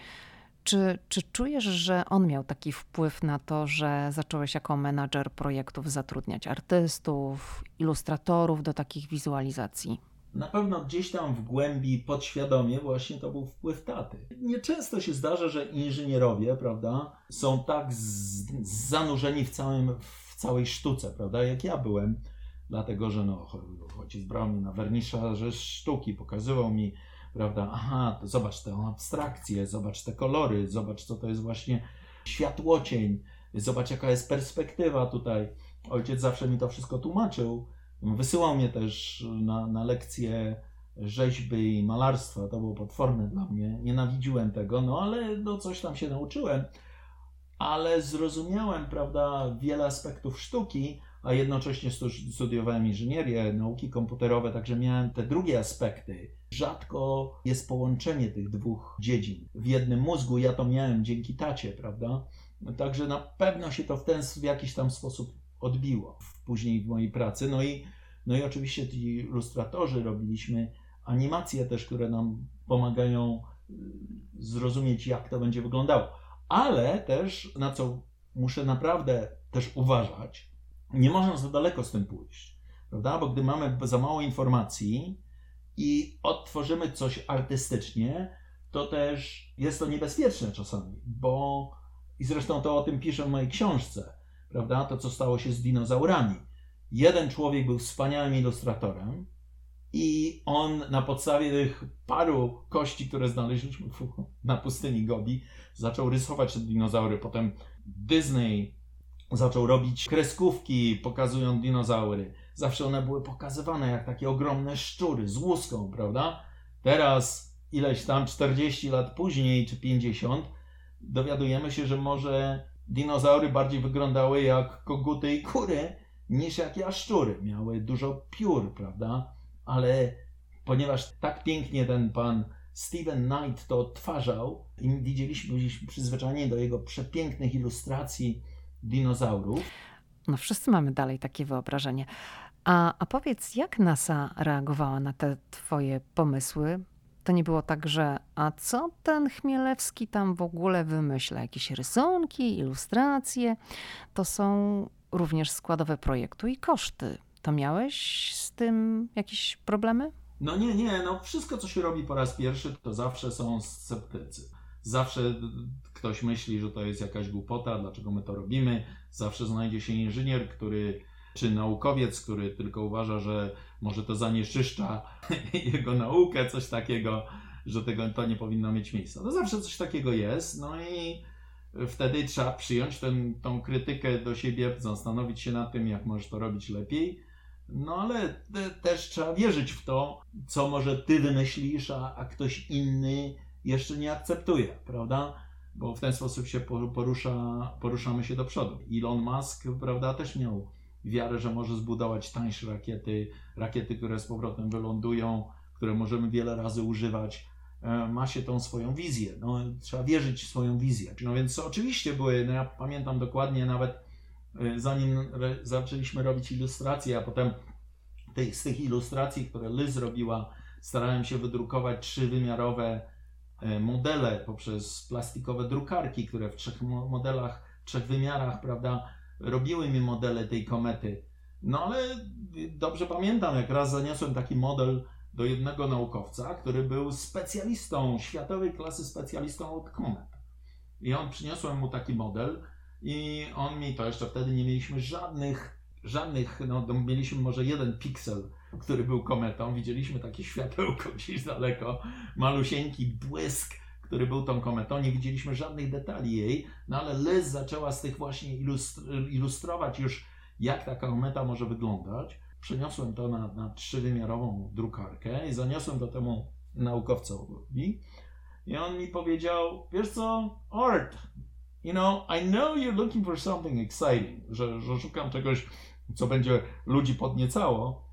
czy, czy czujesz, że on miał taki wpływ na to, że zacząłeś jako menadżer projektów zatrudniać artystów, ilustratorów do takich wizualizacji? Na pewno gdzieś tam w głębi podświadomie właśnie to był wpływ taty. Nieczęsto się zdarza, że inżynierowie, prawda, są tak z, zanurzeni w, całym, w całej sztuce, prawda, jak ja byłem, dlatego, że no, ojciec brał mnie na werniszerze sztuki, pokazywał mi, prawda, aha, to zobacz tę abstrakcję, zobacz te kolory, zobacz co to jest właśnie światłocień, zobacz jaka jest perspektywa tutaj. Ojciec zawsze mi to wszystko tłumaczył, Wysyłał mnie też na, na lekcje rzeźby i malarstwa. To było potworne dla mnie. Nienawidziłem tego, no ale no, coś tam się nauczyłem. Ale zrozumiałem, prawda, wiele aspektów sztuki, a jednocześnie studiowałem inżynierię, nauki komputerowe, także miałem te drugie aspekty. Rzadko jest połączenie tych dwóch dziedzin w jednym mózgu. Ja to miałem dzięki tacie, prawda? Także na pewno się to w ten w jakiś tam sposób odbiło później w mojej pracy. No i, no i oczywiście ci ilustratorzy robiliśmy animacje też, które nam pomagają y, zrozumieć, jak to będzie wyglądało. Ale też, na co muszę naprawdę też uważać, nie można za daleko z tym pójść, prawda? Bo gdy mamy za mało informacji i odtworzymy coś artystycznie, to też jest to niebezpieczne czasami, bo i zresztą to o tym piszę w mojej książce prawda? To, co stało się z dinozaurami. Jeden człowiek był wspaniałym ilustratorem i on na podstawie tych paru kości, które znaleźliśmy na pustyni Gobi, zaczął rysować te dinozaury. Potem Disney zaczął robić kreskówki pokazując dinozaury. Zawsze one były pokazywane jak takie ogromne szczury z łuską, prawda? Teraz, ileś tam, 40 lat później, czy 50, dowiadujemy się, że może dinozaury bardziej wyglądały jak koguty i kury niż jak jaszczury. Miały dużo piór, prawda? Ale ponieważ tak pięknie ten pan Steven Knight to odtwarzał i widzieliśmy, byliśmy przyzwyczajeni do jego przepięknych ilustracji dinozaurów. No wszyscy mamy dalej takie wyobrażenie. A, a powiedz, jak NASA reagowała na te twoje pomysły? To nie było tak, że a co ten Chmielewski tam w ogóle wymyśla? Jakieś rysunki, ilustracje? To są również składowe projektu i koszty. To miałeś z tym jakieś problemy? No nie, nie. No wszystko, co się robi po raz pierwszy, to zawsze są sceptycy. Zawsze ktoś myśli, że to jest jakaś głupota, dlaczego my to robimy. Zawsze znajdzie się inżynier, który czy naukowiec, który tylko uważa, że może to zanieczyszcza jego naukę, coś takiego, że tego to nie powinno mieć miejsca. No zawsze coś takiego jest, no i wtedy trzeba przyjąć ten, tą krytykę do siebie, zastanowić się nad tym, jak możesz to robić lepiej. No ale te, też trzeba wierzyć w to, co może ty wymyślisz, a, a ktoś inny jeszcze nie akceptuje, prawda? bo w ten sposób się porusza, poruszamy się do przodu. Elon Musk, prawda, też miał wiarę, że może zbudować tańsze rakiety, rakiety, które z powrotem wylądują, które możemy wiele razy używać. E, ma się tą swoją wizję. No, trzeba wierzyć w swoją wizję. No więc oczywiście były, no ja pamiętam dokładnie nawet e, zanim zaczęliśmy robić ilustracje, a potem tej, z tych ilustracji, które Liz robiła, starałem się wydrukować trzywymiarowe e, modele poprzez plastikowe drukarki, które w trzech modelach, trzech wymiarach, prawda, robiły mi modele tej komety. No ale dobrze pamiętam, jak raz zaniosłem taki model do jednego naukowca, który był specjalistą, światowej klasy specjalistą od komet. I on przyniosłem mu taki model i on mi to jeszcze wtedy nie mieliśmy żadnych, żadnych, no mieliśmy może jeden piksel, który był kometą. Widzieliśmy takie światełko gdzieś daleko, malusieńki błysk, który był tą kometą. Nie widzieliśmy żadnych detali jej, no ale Liz zaczęła z tych właśnie ilustrować już, jak taka kometa może wyglądać przeniosłem to na, na trzywymiarową drukarkę i zaniosłem to temu naukowcowi. I on mi powiedział, wiesz co, Art, you know, I know you're looking for something exciting, że, że szukam czegoś, co będzie ludzi podniecało,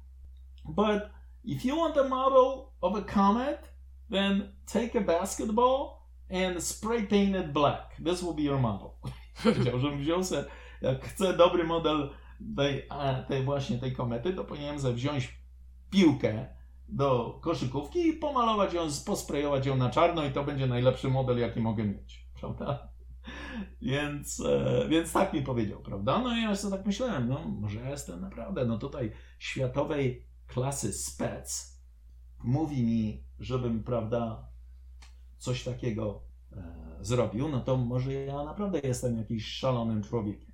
but if you want a model of a comet, then take a basketball and spray paint it black. This will be your model. Powiedział, żebym wziął sobie, jak chcę dobry model tej, tej właśnie tej komety, to powinienem sobie wziąć piłkę do koszykówki i pomalować ją, posprejować ją na czarno i to będzie najlepszy model, jaki mogę mieć, prawda? Więc, e, więc tak mi powiedział, prawda? No i ja sobie tak myślałem, no może jestem naprawdę, no tutaj światowej klasy spec mówi mi, żebym, prawda, coś takiego e, zrobił, no to może ja naprawdę jestem jakiś szalonym człowiekiem.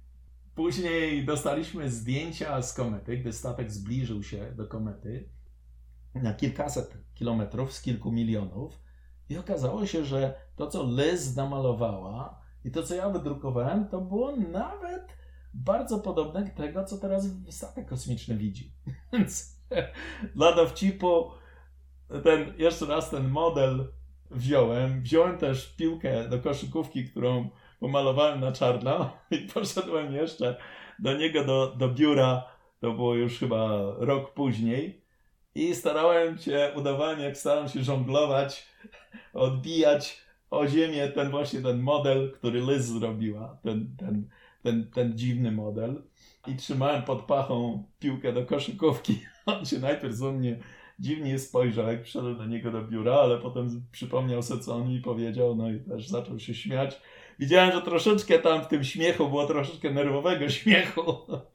Później dostaliśmy zdjęcia z komety, gdy statek zbliżył się do komety na kilkaset kilometrów z kilku milionów. I okazało się, że to, co Liz namalowała i to, co ja wydrukowałem, to było nawet bardzo podobne do tego, co teraz statek kosmiczny widzi. Więc dla dowcipu ten, jeszcze raz ten model wziąłem. Wziąłem też piłkę do koszykówki, którą pomalowałem na czarno i poszedłem jeszcze do niego do, do biura, to było już chyba rok później i starałem się, udawałem jak staram się żonglować, odbijać o ziemię ten właśnie ten model, który Liz zrobiła, ten, ten, ten, ten dziwny model i trzymałem pod pachą piłkę do koszykówki. On się najpierw ze mnie dziwnie spojrzał, jak przyszedłem do niego do biura, ale potem przypomniał sobie, co on mi powiedział, no i też zaczął się śmiać. Widziałem, że troszeczkę tam w tym śmiechu było troszeczkę nerwowego śmiechu,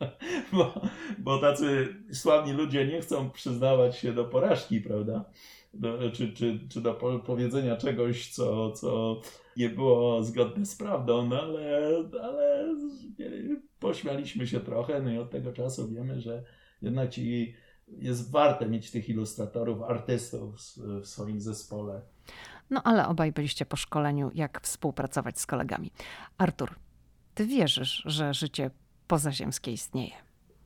bo, bo tacy sławni ludzie nie chcą przyznawać się do porażki, prawda? Do, czy, czy, czy do powiedzenia czegoś, co, co nie było zgodne z prawdą, no ale, ale pośmialiśmy się trochę, no i od tego czasu wiemy, że jednak ci jest warte mieć tych ilustratorów, artystów w swoim zespole. No ale obaj byliście po szkoleniu, jak współpracować z kolegami. Artur, ty wierzysz, że życie pozaziemskie istnieje?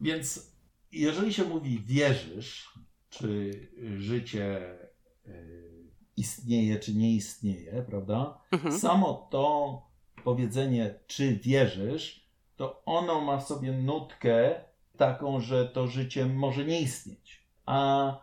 Więc jeżeli się mówi wierzysz, czy życie y, istnieje, czy nie istnieje, prawda? Mhm. Samo to powiedzenie, czy wierzysz, to ono ma w sobie nutkę taką, że to życie może nie istnieć. A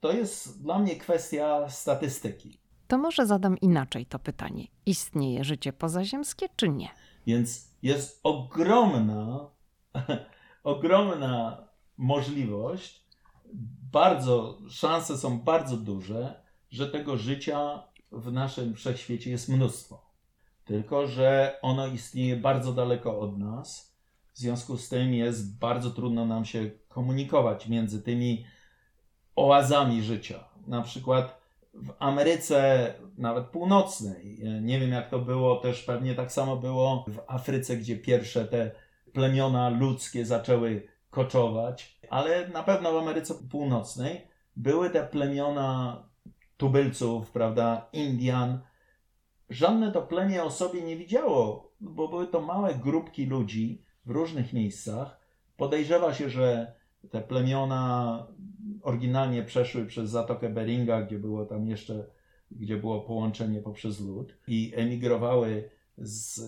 to jest dla mnie kwestia statystyki. To może zadam inaczej to pytanie. Istnieje życie pozaziemskie, czy nie? Więc jest ogromna, ogromna możliwość, bardzo, szanse są bardzo duże, że tego życia w naszym wszechświecie jest mnóstwo. Tylko, że ono istnieje bardzo daleko od nas. W związku z tym jest bardzo trudno nam się komunikować między tymi oazami życia. Na przykład w Ameryce, nawet północnej, nie wiem jak to było, też pewnie tak samo było w Afryce, gdzie pierwsze te plemiona ludzkie zaczęły koczować, ale na pewno w Ameryce Północnej były te plemiona tubylców, prawda, Indian. Żadne to plemię o sobie nie widziało, bo były to małe grupki ludzi w różnych miejscach. Podejrzewa się, że te plemiona oryginalnie przeszły przez Zatokę Beringa, gdzie było tam jeszcze, gdzie było połączenie poprzez lód i emigrowały z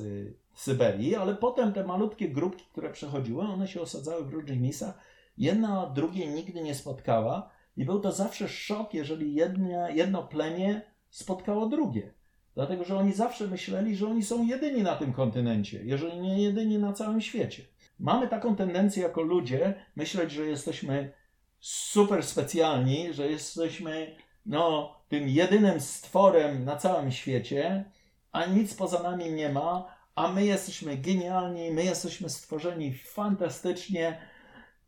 Syberii, ale potem te malutkie grupki, które przechodziły, one się osadzały w różnych miejscach. Jedna drugiej nigdy nie spotkała i był to zawsze szok, jeżeli jedno, jedno plemię spotkało drugie. Dlatego, że oni zawsze myśleli, że oni są jedyni na tym kontynencie, jeżeli nie jedyni na całym świecie. Mamy taką tendencję jako ludzie myśleć, że jesteśmy super specjalni, że jesteśmy no, tym jedynym stworem na całym świecie, a nic poza nami nie ma, a my jesteśmy genialni, my jesteśmy stworzeni fantastycznie,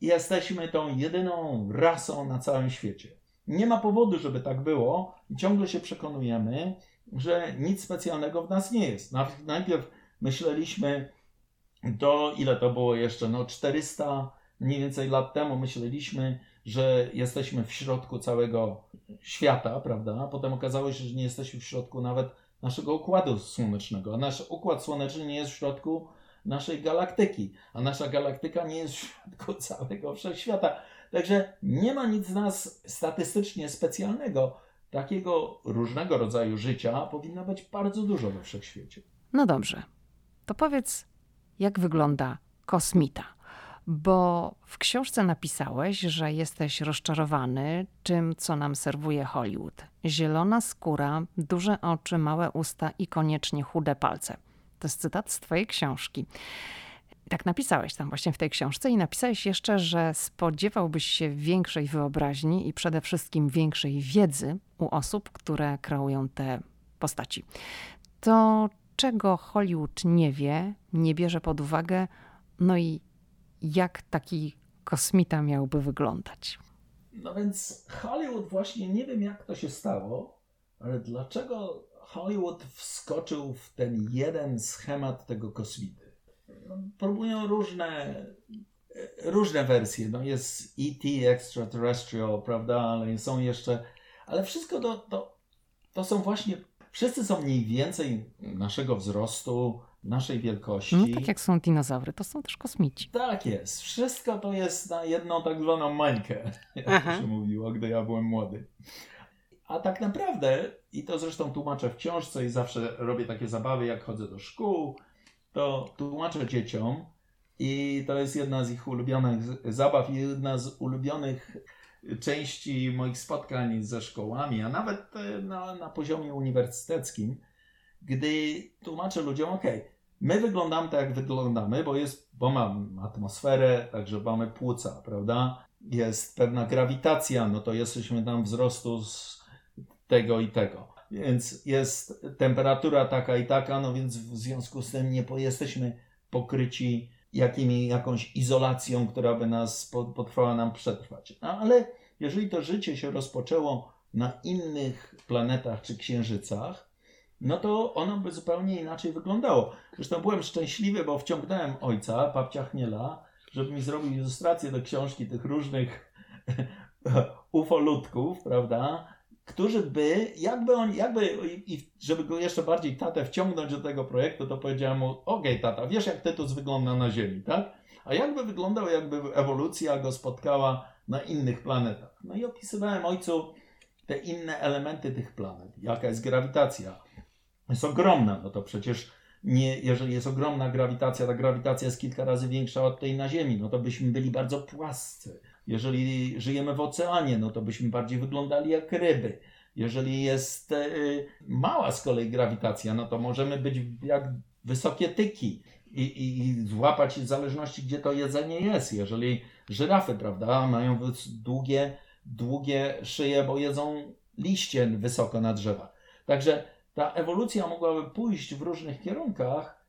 jesteśmy tą jedyną rasą na całym świecie. Nie ma powodu, żeby tak było i ciągle się przekonujemy, że nic specjalnego w nas nie jest. Najpierw myśleliśmy, do ile to było jeszcze, no 400 mniej więcej lat temu myśleliśmy, że jesteśmy w środku całego świata, prawda? Potem okazało się, że nie jesteśmy w środku nawet naszego układu słonecznego. A nasz układ słoneczny nie jest w środku naszej galaktyki, a nasza galaktyka nie jest w środku całego wszechświata. Także nie ma nic z nas statystycznie specjalnego. Takiego różnego rodzaju życia powinno być bardzo dużo we wszechświecie. No dobrze. To powiedz, jak wygląda kosmita? Bo w książce napisałeś, że jesteś rozczarowany tym, co nam serwuje Hollywood. Zielona skóra, duże oczy, małe usta i koniecznie chude palce. To jest cytat z twojej książki. Tak napisałeś tam właśnie w tej książce i napisałeś jeszcze, że spodziewałbyś się większej wyobraźni i przede wszystkim większej wiedzy u osób, które kreują te postaci. To czego Hollywood nie wie, nie bierze pod uwagę, no i jak taki kosmita miałby wyglądać? No więc Hollywood właśnie nie wiem jak to się stało, ale dlaczego Hollywood wskoczył w ten jeden schemat tego kosmity? Próbują różne, różne wersje. No jest E.T. Extraterrestrial, prawda, ale są jeszcze, ale wszystko to, to, to są właśnie, wszyscy są mniej więcej naszego wzrostu, naszej wielkości. No, tak jak są dinozaury, to są też kosmici. Tak jest. Wszystko to jest na jedną tak zwaną mańkę, jak Aha. się mówiło, gdy ja byłem młody. A tak naprawdę, i to zresztą tłumaczę w książce i zawsze robię takie zabawy, jak chodzę do szkół, to tłumaczę dzieciom i to jest jedna z ich ulubionych zabaw i jedna z ulubionych części moich spotkań ze szkołami, a nawet e, na, na poziomie uniwersyteckim, gdy tłumaczę ludziom, ok, my wyglądamy tak, jak wyglądamy, bo, jest, bo mamy atmosferę, także mamy płuca, prawda? Jest pewna grawitacja, no to jesteśmy tam wzrostu z tego i tego. Więc jest temperatura taka i taka, no więc w związku z tym nie jesteśmy pokryci jakimi, jakąś izolacją, która by nas potrwała nam przetrwać. No, ale jeżeli to życie się rozpoczęło na innych planetach czy księżycach, no to ono by zupełnie inaczej wyglądało. Zresztą byłem szczęśliwy, bo wciągnąłem ojca, papcia Chmiela, żeby mi zrobił ilustrację do książki tych różnych ufolutków, prawda? Którzy by, jakby on, jakby, i żeby go jeszcze bardziej tatę wciągnąć do tego projektu, to powiedziałem mu, okej okay, tata, wiesz jak Tytus wygląda na Ziemi, tak? A jakby wyglądał, jakby ewolucja go spotkała na innych planetach. No i opisywałem ojcu te inne elementy tych planet. Jaka jest grawitacja, jest ogromna, no to przecież nie, jeżeli jest ogromna grawitacja, ta grawitacja jest kilka razy większa od tej na Ziemi, no to byśmy byli bardzo płascy. Jeżeli żyjemy w oceanie, no to byśmy bardziej wyglądali jak ryby. Jeżeli jest e, mała z kolei grawitacja, no to możemy być jak wysokie tyki i, i, i złapać w zależności, gdzie to jedzenie jest. Jeżeli żyrafy, prawda, mają długie, długie szyje, bo jedzą liście wysoko na drzewach. Także ta ewolucja mogłaby pójść w różnych kierunkach,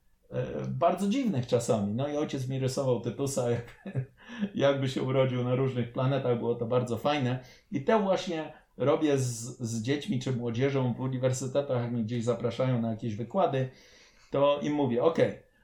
bardzo dziwnych czasami. No i ojciec mi rysował Tytusa, jak, jakby się urodził na różnych planetach, było to bardzo fajne. I to właśnie robię z, z dziećmi czy młodzieżą w uniwersytetach, jak mnie gdzieś zapraszają na jakieś wykłady, to im mówię, ok,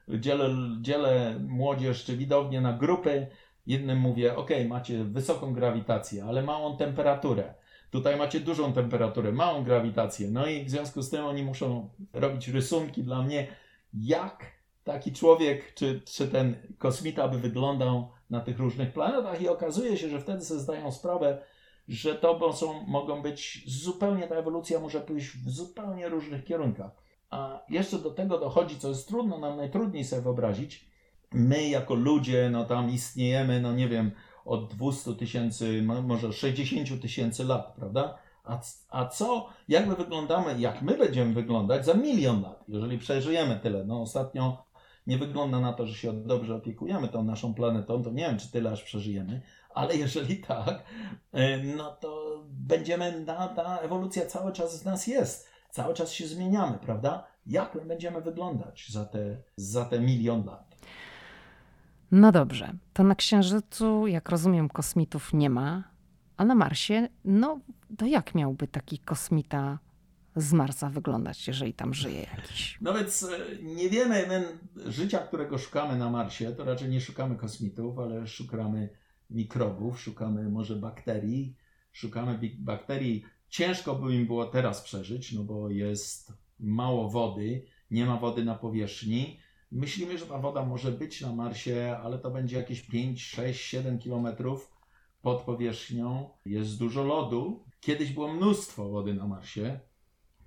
dzielę, dzielę młodzież czy widownię na grupy, jednym mówię, ok, macie wysoką grawitację, ale małą temperaturę. Tutaj macie dużą temperaturę, małą grawitację. No i w związku z tym oni muszą robić rysunki dla mnie, jak taki człowiek, czy, czy ten kosmita by wyglądał na tych różnych planetach. I okazuje się, że wtedy sobie zdają sprawę, że to są, mogą być zupełnie, ta ewolucja może pójść w zupełnie różnych kierunkach. A jeszcze do tego dochodzi, co jest trudno, nam najtrudniej sobie wyobrazić. My jako ludzie, no tam istniejemy, no nie wiem, od 200 tysięcy, może 60 tysięcy lat, prawda? A, a co, jak my wyglądamy, jak my będziemy wyglądać za milion lat, jeżeli przeżyjemy tyle? No ostatnio nie wygląda na to, że się dobrze opiekujemy tą naszą planetą, to nie wiem, czy tyle aż przeżyjemy, ale jeżeli tak, e, no to będziemy, ta, ta ewolucja cały czas z nas jest. Cały czas się zmieniamy, prawda? Jak my będziemy wyglądać za te, za te milion lat? No dobrze, to na Księżycu, jak rozumiem, kosmitów nie ma, a na Marsie, no to jak miałby taki kosmita z Marsa wyglądać, jeżeli tam żyje jakiś? No więc e, nie wiemy, my życia, którego szukamy na Marsie, to raczej nie szukamy kosmitów, ale szukamy mikrobów, szukamy może bakterii, szukamy bakterii. Ciężko by im było teraz przeżyć, no bo jest mało wody, nie ma wody na powierzchni. Myślimy, że ta woda może być na Marsie, ale to będzie jakieś 5, 6, 7 kilometrów pod powierzchnią. Jest dużo lodu. Kiedyś było mnóstwo wody na Marsie.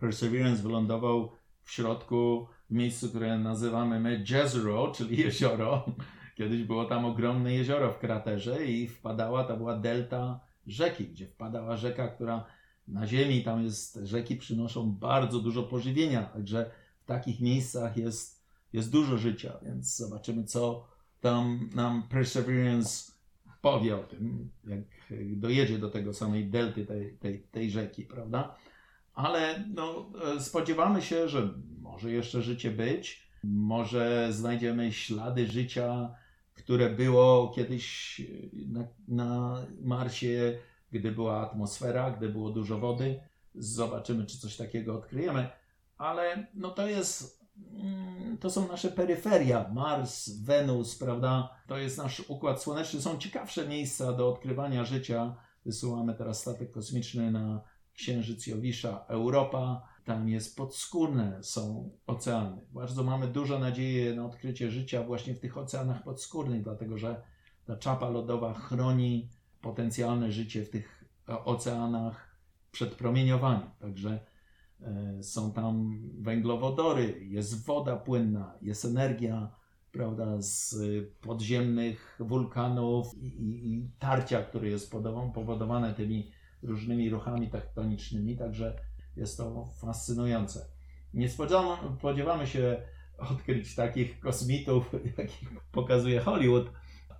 Perseverance wylądował w środku, w miejscu, które nazywamy my Jezero, czyli jezioro. Kiedyś było tam ogromne jezioro w kraterze i wpadała, to była delta rzeki, gdzie wpadała rzeka, która na ziemi, tam jest, rzeki przynoszą bardzo dużo pożywienia, także w takich miejscach jest, jest dużo życia, więc zobaczymy, co tam nam Perseverance powie o tym, jak dojedzie do tego samej delty tej, tej, tej rzeki, prawda? Ale no, spodziewamy się, że może jeszcze życie być, może znajdziemy ślady życia które było kiedyś na, na Marsie, gdy była atmosfera, gdy było dużo wody. Zobaczymy, czy coś takiego odkryjemy. Ale no to jest, mm, to są nasze peryferia. Mars, Wenus, prawda? To jest nasz układ słoneczny. Są ciekawsze miejsca do odkrywania życia. Wysyłamy teraz statek kosmiczny na Księżyc Jowisza, Europa tam jest podskórne, są oceany. Bardzo mamy dużo nadziei na odkrycie życia właśnie w tych oceanach podskórnych, dlatego że ta czapa lodowa chroni potencjalne życie w tych e, oceanach przed promieniowaniem. Także e, są tam węglowodory, jest woda płynna, jest energia prawda, z podziemnych wulkanów i, i, i tarcia, które jest powodowane tymi różnymi ruchami tektonicznymi. Także jest to fascynujące. Nie spodziewamy się odkryć takich kosmitów, jakich pokazuje Hollywood.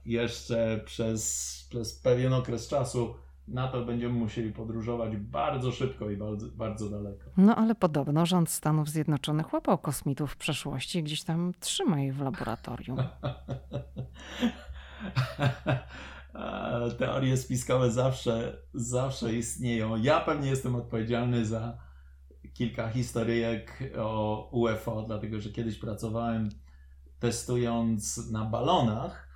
Jeszcze przez, przez pewien okres czasu na to będziemy musieli podróżować bardzo szybko i bardzo, bardzo daleko. No ale podobno rząd Stanów Zjednoczonych łapał kosmitów w przeszłości i gdzieś tam trzyma je w laboratorium. Teorie spiskowe zawsze, zawsze istnieją. Ja pewnie jestem odpowiedzialny za kilka historyjek o UFO, dlatego że kiedyś pracowałem testując na balonach,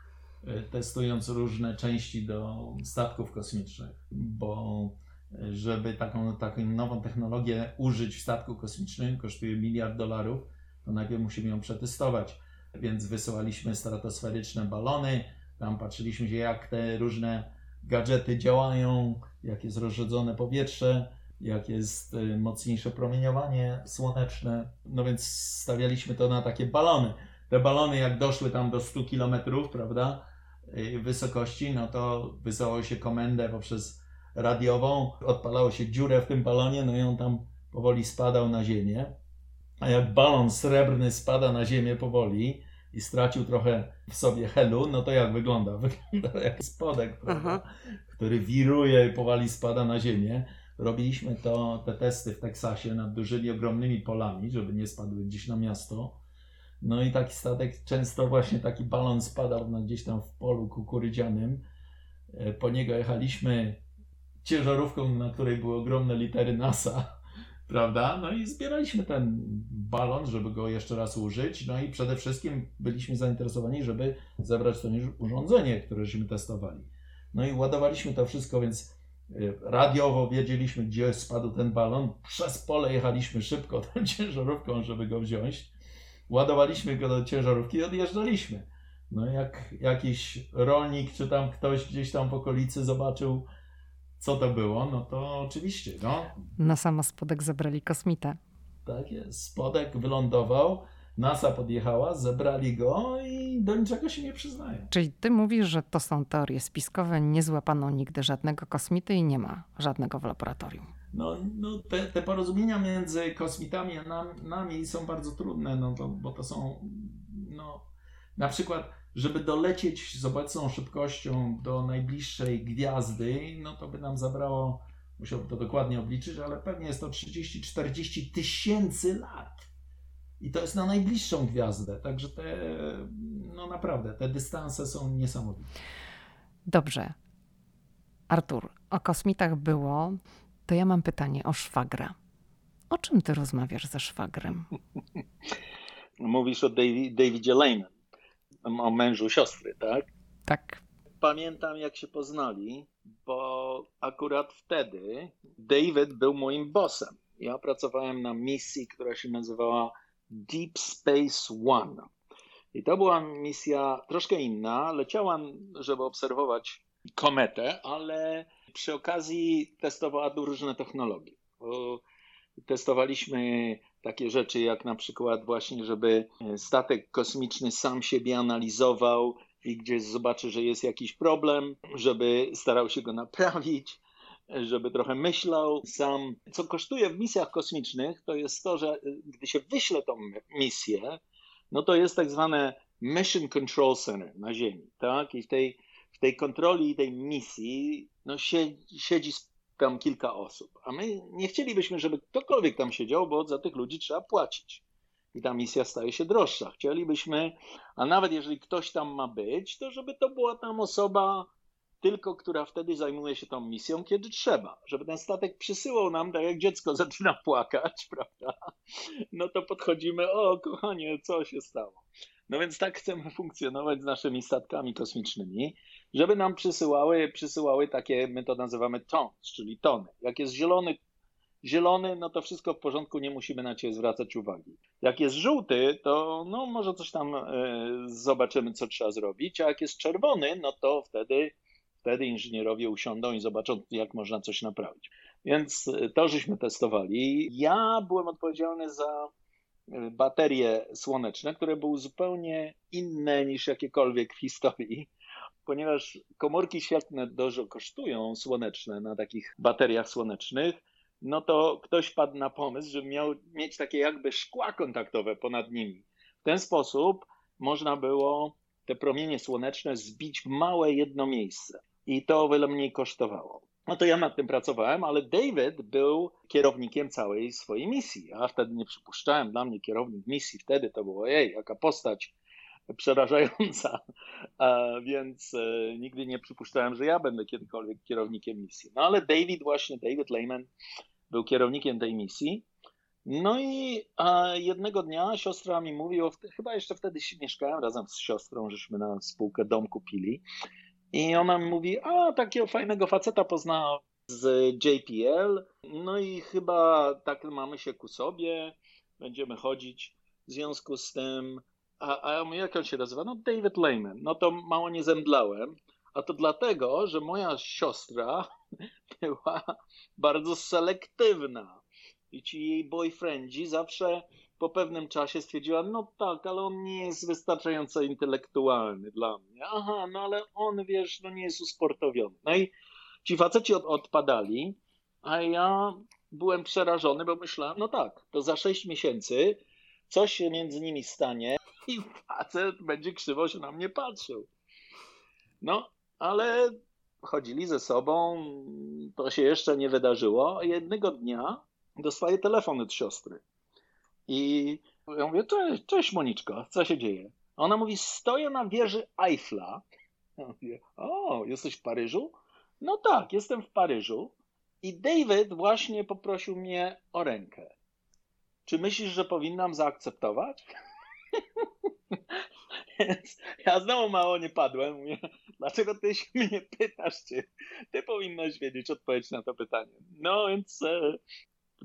e, testując różne części do statków kosmicznych, bo e, żeby taką, taką nową technologię użyć w statku kosmicznym, kosztuje miliard dolarów, to najpierw musimy ją przetestować. Więc wysyłaliśmy stratosferyczne balony, tam patrzyliśmy się, jak te różne gadżety działają, jak jest rozrzedzone powietrze, jak jest y, mocniejsze promieniowanie słoneczne. No więc stawialiśmy to na takie balony. Te balony, jak doszły tam do 100 km, prawda, y, wysokości, no to wysyłało się komendę poprzez radiową, odpalało się dziurę w tym balonie, no i on tam powoli spadał na ziemię. A jak balon srebrny spada na ziemię powoli i stracił trochę w sobie helu, no to jak wygląda? Wygląda jak spodek, prawda? który wiruje i powoli spada na ziemię. Robiliśmy to, te testy w Teksasie nad dużymi, ogromnymi polami, żeby nie spadły gdzieś na miasto. No i taki statek, często właśnie taki balon spadał na gdzieś tam w polu kukurydzianym. E, po niego jechaliśmy ciężarówką, na której były ogromne litery NASA, prawda? No i zbieraliśmy ten balon, żeby go jeszcze raz użyć. No i przede wszystkim byliśmy zainteresowani, żeby zebrać to urządzenie, które żeśmy testowali. No i ładowaliśmy to wszystko, więc Y, radiowo wiedzieliśmy, gdzie spadł ten balon. Przez pole jechaliśmy szybko tą ciężarówką, żeby go wziąć. Ładowaliśmy go do ciężarówki i odjeżdżaliśmy. No jak jakiś rolnik, czy tam ktoś gdzieś tam w okolicy zobaczył, co to było, no to oczywiście, no. Na spodek zabrali kosmitę. Tak jest. Spodek wylądował, NASA podjechała, zebrali go i do niczego się nie przyznają. Czyli ty mówisz, że to są teorie spiskowe, nie złapano nigdy żadnego kosmity i nie ma żadnego w laboratorium. No, no te, te porozumienia między kosmitami a nami są bardzo trudne, no to, bo to są, no, na przykład, żeby dolecieć z obecną szybkością do najbliższej gwiazdy, no to by nam zabrało, musiałbym to dokładnie obliczyć, ale pewnie jest to 30-40 tysięcy lat. I to jest na najbliższą gwiazdę, także te, no naprawdę, te dystanse są niesamowite. Dobrze. Artur, o kosmitach było, to ja mam pytanie o szwagra. O czym ty rozmawiasz ze szwagrem? Mówisz o Davidzie Lehman, o mężu siostry, tak? Tak. Pamiętam, jak się poznali, bo akurat wtedy David był moim bossem. Ja pracowałem na misji, która się nazywała Deep Space One. I to była misja troszkę inna. Leciałam, żeby obserwować kometę, ale przy okazji testowała różne technologie. Testowaliśmy takie rzeczy jak na przykład właśnie, żeby statek kosmiczny sam siebie analizował i gdzieś zobaczy, że jest jakiś problem, żeby starał się go naprawić, żeby trochę myślał sam. Co kosztuje w misjach kosmicznych, to jest to, że gdy się wyśle tą misję, no to jest tak zwane Mission Control Center na Ziemi, tak? I w tej, w tej kontroli tej misji no siedzi, siedzi tam kilka osób. A my nie chcielibyśmy, żeby ktokolwiek tam siedział, bo za tych ludzi trzeba płacić. I ta misja staje się droższa. Chcielibyśmy, a nawet jeżeli ktoś tam ma być, to żeby to była tam osoba tylko która wtedy zajmuje się tą misją, kiedy trzeba. Żeby ten statek przysyłał nam, tak jak dziecko zaczyna płakać, prawda? No to podchodzimy, o kochanie, co się stało? No więc tak chcemy funkcjonować z naszymi statkami kosmicznymi, żeby nam przysyłały, przysyłały takie, my to nazywamy tons, czyli tony. Jak jest zielony, zielony, no to wszystko w porządku, nie musimy na ciebie zwracać uwagi. Jak jest żółty, to no może coś tam y, zobaczymy, co trzeba zrobić, a jak jest czerwony, no to wtedy Wtedy inżynierowie usiądą i zobaczą, jak można coś naprawić. Więc e, to żeśmy testowali. Ja byłem odpowiedzialny za e, baterie słoneczne, które były zupełnie inne niż jakiekolwiek w historii, ponieważ komórki świetlne dużo kosztują słoneczne na takich bateriach słonecznych, no to ktoś padł na pomysł, żeby miał mieć takie jakby szkła kontaktowe ponad nimi. W ten sposób można było te promienie słoneczne zbić w małe jedno miejsce i to o wiele mniej kosztowało. No to ja nad tym pracowałem, ale David był kierownikiem całej swojej misji. Ja wtedy nie przypuszczałem, dla mnie kierownik misji wtedy to było, jej, jaka postać przerażająca, A więc e, nigdy nie przypuszczałem, że ja będę kiedykolwiek kierownikiem misji. No ale David właśnie, David Lehman był kierownikiem tej misji. No i a jednego dnia siostra mi mówi, chyba jeszcze wtedy mieszkałem razem z siostrą, żeśmy na spółkę dom kupili. I ona mi mówi, a takiego fajnego faceta poznała z JPL, no i chyba tak mamy się ku sobie, będziemy chodzić w związku z tym, a, a ja mówię, jak on się nazywa? No David Lehman. No to mało nie zemdlałem, a to dlatego, że moja siostra była bardzo selektywna i ci jej boyfriendzi zawsze po pewnym czasie stwierdziła, no tak, ale on nie jest wystarczająco intelektualny dla mnie. Aha, no ale on, wiesz, no nie jest usportowiony. No i ci faceci od, odpadali, a ja byłem przerażony, bo myślałem, no tak, to za sześć miesięcy coś się między nimi stanie i facet będzie krzywo się na mnie patrzył. No, ale chodzili ze sobą, to się jeszcze nie wydarzyło. Jednego dnia dostaję telefon od siostry. I ja mówię, cześć, cześć Moniczko, co się dzieje? A ona mówi, stoję na wieży Eiffla. Ja mówię, o, jesteś w Paryżu? No tak, jestem w Paryżu. I David właśnie poprosił mnie o rękę. Czy myślisz, że powinnam zaakceptować? Więc ja znowu mało nie padłem. Mówię, dlaczego ty się mnie pytasz, czy ty powinnaś wiedzieć odpowiedź na to pytanie? No więc e,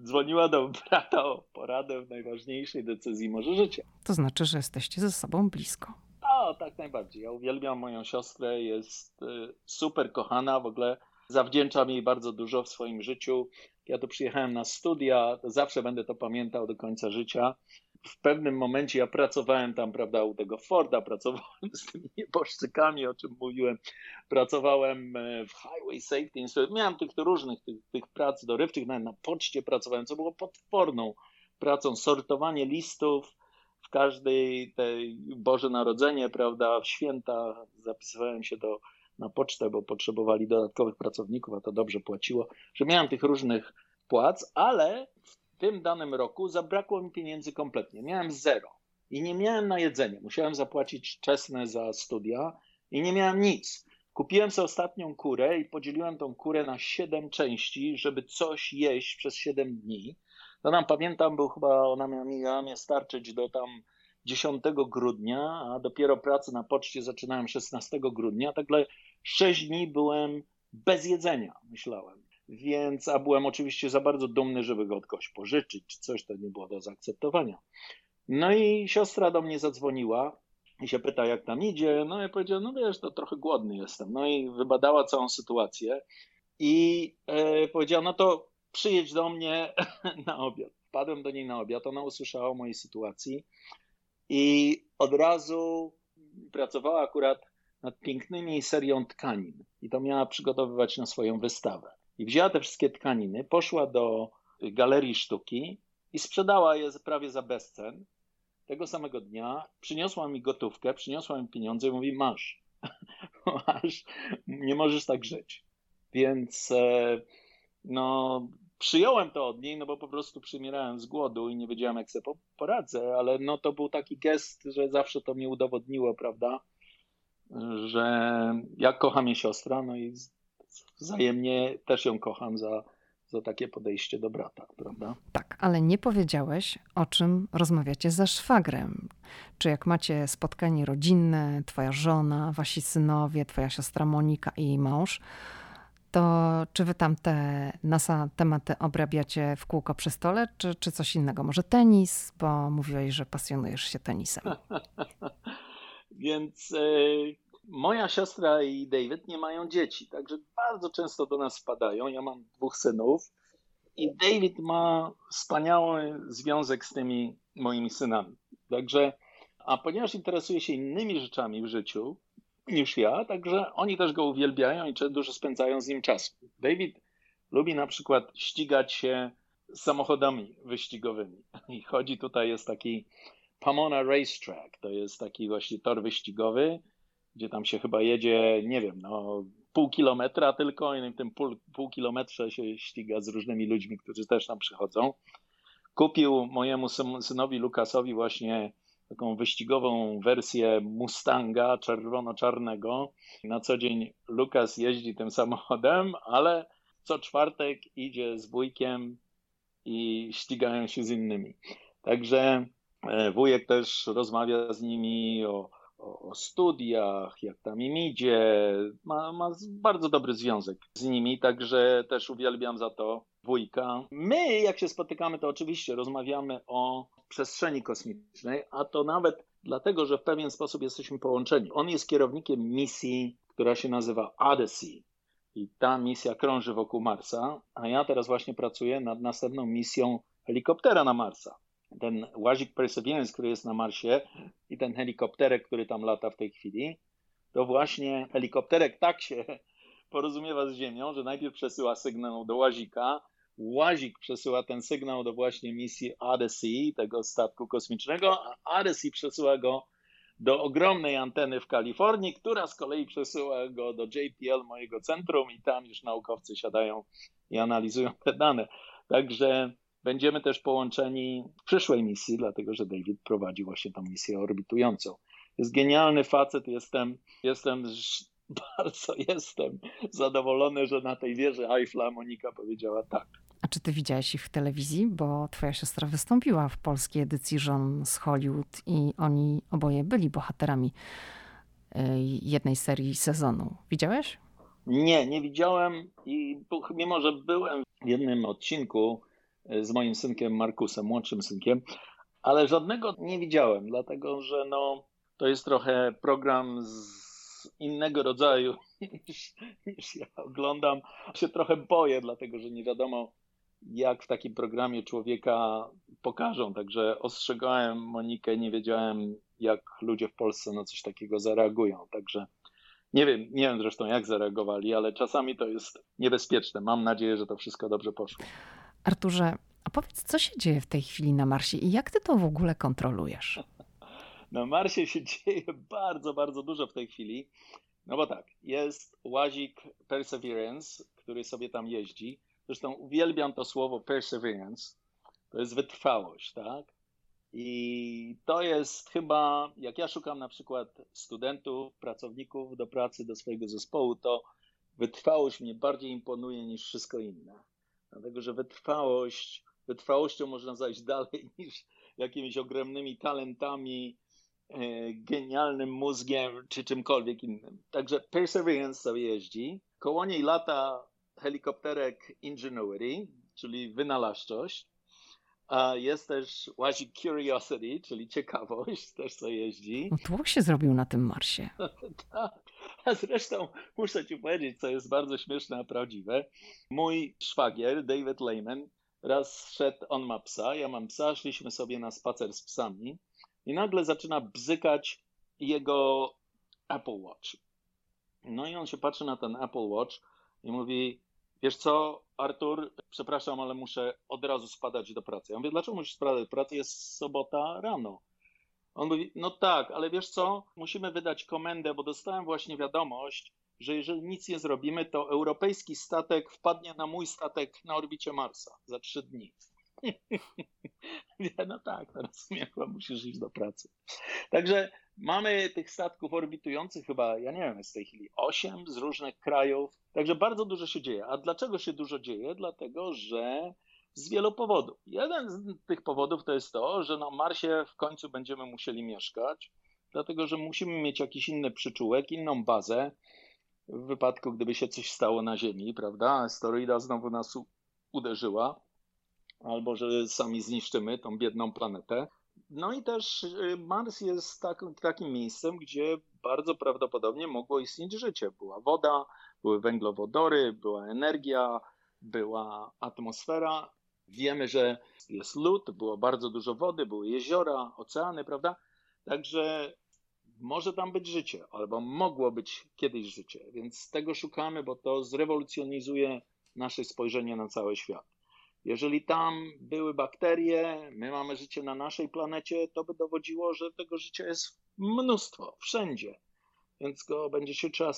dzwoniła do brata o poradę w najważniejszej decyzji może życia. To znaczy, że jesteście ze sobą blisko. O, tak najbardziej. Ja uwielbiam moją siostrę, jest y, super kochana, w ogóle zawdzięczam jej bardzo dużo w swoim życiu. Ja tu przyjechałem na studia, zawsze będę to pamiętał do końca życia. W pewnym momencie ja pracowałem tam, prawda, u tego Forda, pracowałem z tymi nieboszczykami, o czym mówiłem. Pracowałem e, w Highway Safety Institute. Miałem tych różnych tych, tych prac dorywczych, nawet na poczcie pracowałem, co było potworną pracą. Sortowanie listów, w każdej tej Boże Narodzenie, prawda, w święta zapisywałem się do, na pocztę, bo potrzebowali dodatkowych pracowników, a to dobrze płaciło, że miałem tych różnych płac, ale w tym danym roku zabrakło mi pieniędzy kompletnie. Miałem zero i nie miałem na jedzenie. Musiałem zapłacić czesne za studia i nie miałem nic. Kupiłem sobie ostatnią kurę i podzieliłem tą kurę na siedem części, żeby coś jeść przez siedem dni. To nam pamiętam, był chyba ona miała mnie starczyć do tam 10 grudnia, a dopiero pracę na poczcie zaczynałem 16 grudnia. Także 6 dni byłem bez jedzenia, myślałem. Więc, a byłem oczywiście za bardzo dumny, żeby go od kogoś pożyczyć, czy coś, to nie było do zaakceptowania. No i siostra do mnie zadzwoniła i się pyta, jak tam idzie. No i powiedziałem, no wiesz, to trochę głodny jestem. No i wybadała całą sytuację i e, powiedziała, no to przyjedź do mnie na obiad. Wpadłem do niej na obiad, ona usłyszała o mojej sytuacji i od razu pracowała akurat nad pięknymi serią tkanin i to miała przygotowywać na swoją wystawę. I wzięła te wszystkie tkaniny, poszła do galerii sztuki i sprzedała je prawie za bezcen. Tego samego dnia przyniosła mi gotówkę, przyniosła mi pieniądze i mówi: Masz, masz, nie możesz tak żyć. Więc e, no, przyjąłem to od niej, no bo po prostu przymierałem z głodu i nie wiedziałem, jak sobie poradzę, ale no to był taki gest, że zawsze to mi udowodniło, prawda, że jak kocham jej siostra, no i wzajemnie też ją kocham za, za takie podejście do brata, prawda? Tak, ale nie powiedziałeś, o czym rozmawiacie ze szwagrem. Czy jak macie spotkanie rodzinne, twoja żona, wasi synowie, twoja siostra Monika i jej mąż, to czy wy tam te NASA tematy obrabiacie w kółko przy stole, czy, czy coś innego? Może tenis, bo mówiłeś, że pasjonujesz się tenisem. Więc y, moja siostra i David nie mają dzieci, także bardzo często do nas spadają. Ja mam dwóch synów i David ma wspaniały związek z tymi moimi synami. Także, a ponieważ interesuje się innymi rzeczami w życiu, niż ja, także oni też go uwielbiają i dużo spędzają z nim czasu. David lubi na przykład ścigać się samochodami wyścigowymi. I chodzi tutaj, jest taki Pomona Racetrack, to jest taki właśnie tor wyścigowy, gdzie tam się chyba jedzie, nie wiem, no pół kilometra tylko i w tym pół, pół kilometrze się ściga z różnymi ludźmi, którzy też tam przychodzą. Kupił mojemu synowi Lukasowi właśnie taką wyścigową wersję Mustanga czerwono-czarnego. Na co dzień Lukas jeździ tym samochodem, ale co czwartek idzie z wujkiem i ścigają się z innymi. Także e, wujek też rozmawia z nimi o, o, studiach, jak tam im idzie. Ma, ma bardzo dobry związek z nimi, także też uwielbiam za to wujka. My, jak się spotykamy, to oczywiście rozmawiamy o przestrzeni kosmicznej, a to nawet dlatego, że w pewien sposób jesteśmy połączeni. On jest kierownikiem misji, która się nazywa Odyssey. I ta misja krąży wokół Marsa, a ja teraz właśnie pracuję nad następną misją helikoptera na Marsa. Ten łazik Perseverance, który jest na Marsie i ten helikopterek, który tam lata w tej chwili, to właśnie helikopterek tak się porozumiewa z Ziemią, że najpierw przesyła sygnał do łazika, Łazik przesyła ten sygnał do właśnie misji Odyssey, tego statku kosmicznego, a Odyssey przesyła go do ogromnej anteny w Kalifornii, która z kolei przesyła go do JPL, mojego centrum, i tam już naukowcy siadają i analizują te dane. Także będziemy też połączeni w przyszłej misji, dlatego że David prowadzi właśnie tą misję orbitującą. Jest genialny facet, jestem, jestem bardzo jestem zadowolony, że na tej wieży Eiffla Monika powiedziała tak. A czy ty widziałeś ich w telewizji? Bo twoja siostra wystąpiła w polskiej edycji Żon z Hollywood i oni oboje byli bohaterami y, jednej serii sezonu. Widziałeś? Nie, nie widziałem i mimo, że byłem w jednym odcinku z moim synkiem Markusem, młodszym synkiem, ale żadnego nie widziałem, dlatego że no, to jest trochę program z innego rodzaju niż, niż ja oglądam. Się trochę boję, dlatego że nie wiadomo, jak w takim programie człowieka pokażą. Także ostrzegałem Monikę, nie wiedziałem, jak ludzie w Polsce na coś takiego zareagują. Także nie wiem, nie wiem zresztą, jak zareagowali, ale czasami to jest niebezpieczne. Mam nadzieję, że to wszystko dobrze poszło. Arturze, a powiedz, co się dzieje w tej chwili na Marsie i jak ty to w ogóle kontrolujesz? Na Marsie się dzieje bardzo, bardzo dużo w tej chwili. No bo tak, jest łazik Perseverance, który sobie tam jeździ. Zresztą uwielbiam to słowo perseverance. To jest wytrwałość, tak? I to jest chyba, jak ja szukam na przykład studentów, pracowników do pracy, do swojego zespołu, to wytrwałość mnie bardziej imponuje niż wszystko inne. Dlatego, że wytrwałość, wytrwałością można zajść dalej niż jakimiś ogromnymi talentami, e, genialnym mózgiem czy czymkolwiek innym. Także Perseverance sobie jeździ. Koło niej lata helikopterek Ingenuity, czyli wynalazczość. A jest też łazik Curiosity, czyli ciekawość, też co jeździ. No tłok się zrobił na tym Marsie. tak. A zresztą muszę ci powiedzieć, co jest bardzo śmieszne, a prawdziwe. Mój szwagier, David Lehman, raz szedł, on ma psa, ja mam psa, szliśmy sobie na spacer z psami i nagle zaczyna bzykać jego Apple Watch. No i on się patrzy na ten Apple Watch i mówi, wiesz co, Artur, przepraszam, ale muszę od razu spadać do pracy. Ja mówię, dlaczego musisz spadać do pracy? Jest sobota rano. On mówi, no tak, ale wiesz co, musimy wydać komendę, bo dostałem właśnie wiadomość, że jeżeli nic nie zrobimy, to europejski statek wpadnie na mój statek na orbicie Marsa za trzy dni. no tak, teraz chyba musisz iść do pracy. Także mamy tych statków orbitujących chyba, ja nie wiem, jest w tej chwili osiem z różnych krajów. Także bardzo dużo się dzieje. A dlaczego się dużo dzieje? Dlatego, że z wielu powodów. Jeden z tych powodów to jest to, że na Marsie w końcu będziemy musieli mieszkać, dlatego że musimy mieć jakiś inny przyczółek, inną bazę w wypadku, gdyby się coś stało na Ziemi, prawda? Asteroida znowu nas uderzyła, albo że sami zniszczymy tą biedną planetę. No i też y, Mars jest tak, takim miejscem, gdzie bardzo prawdopodobnie mogło istnieć życie. Była woda, były węglowodory, była energia, była atmosfera. Wiemy, że jest lód, było bardzo dużo wody, były jeziora, oceany, prawda? Także może tam być życie, albo mogło być kiedyś życie, więc tego szukamy, bo to zrewolucjonizuje nasze spojrzenie na cały świat. Jeżeli tam były bakterie, my mamy życie na naszej planecie, to by dowodziło, że tego życia jest mnóstwo, wszędzie. Więc go będzie się trzeba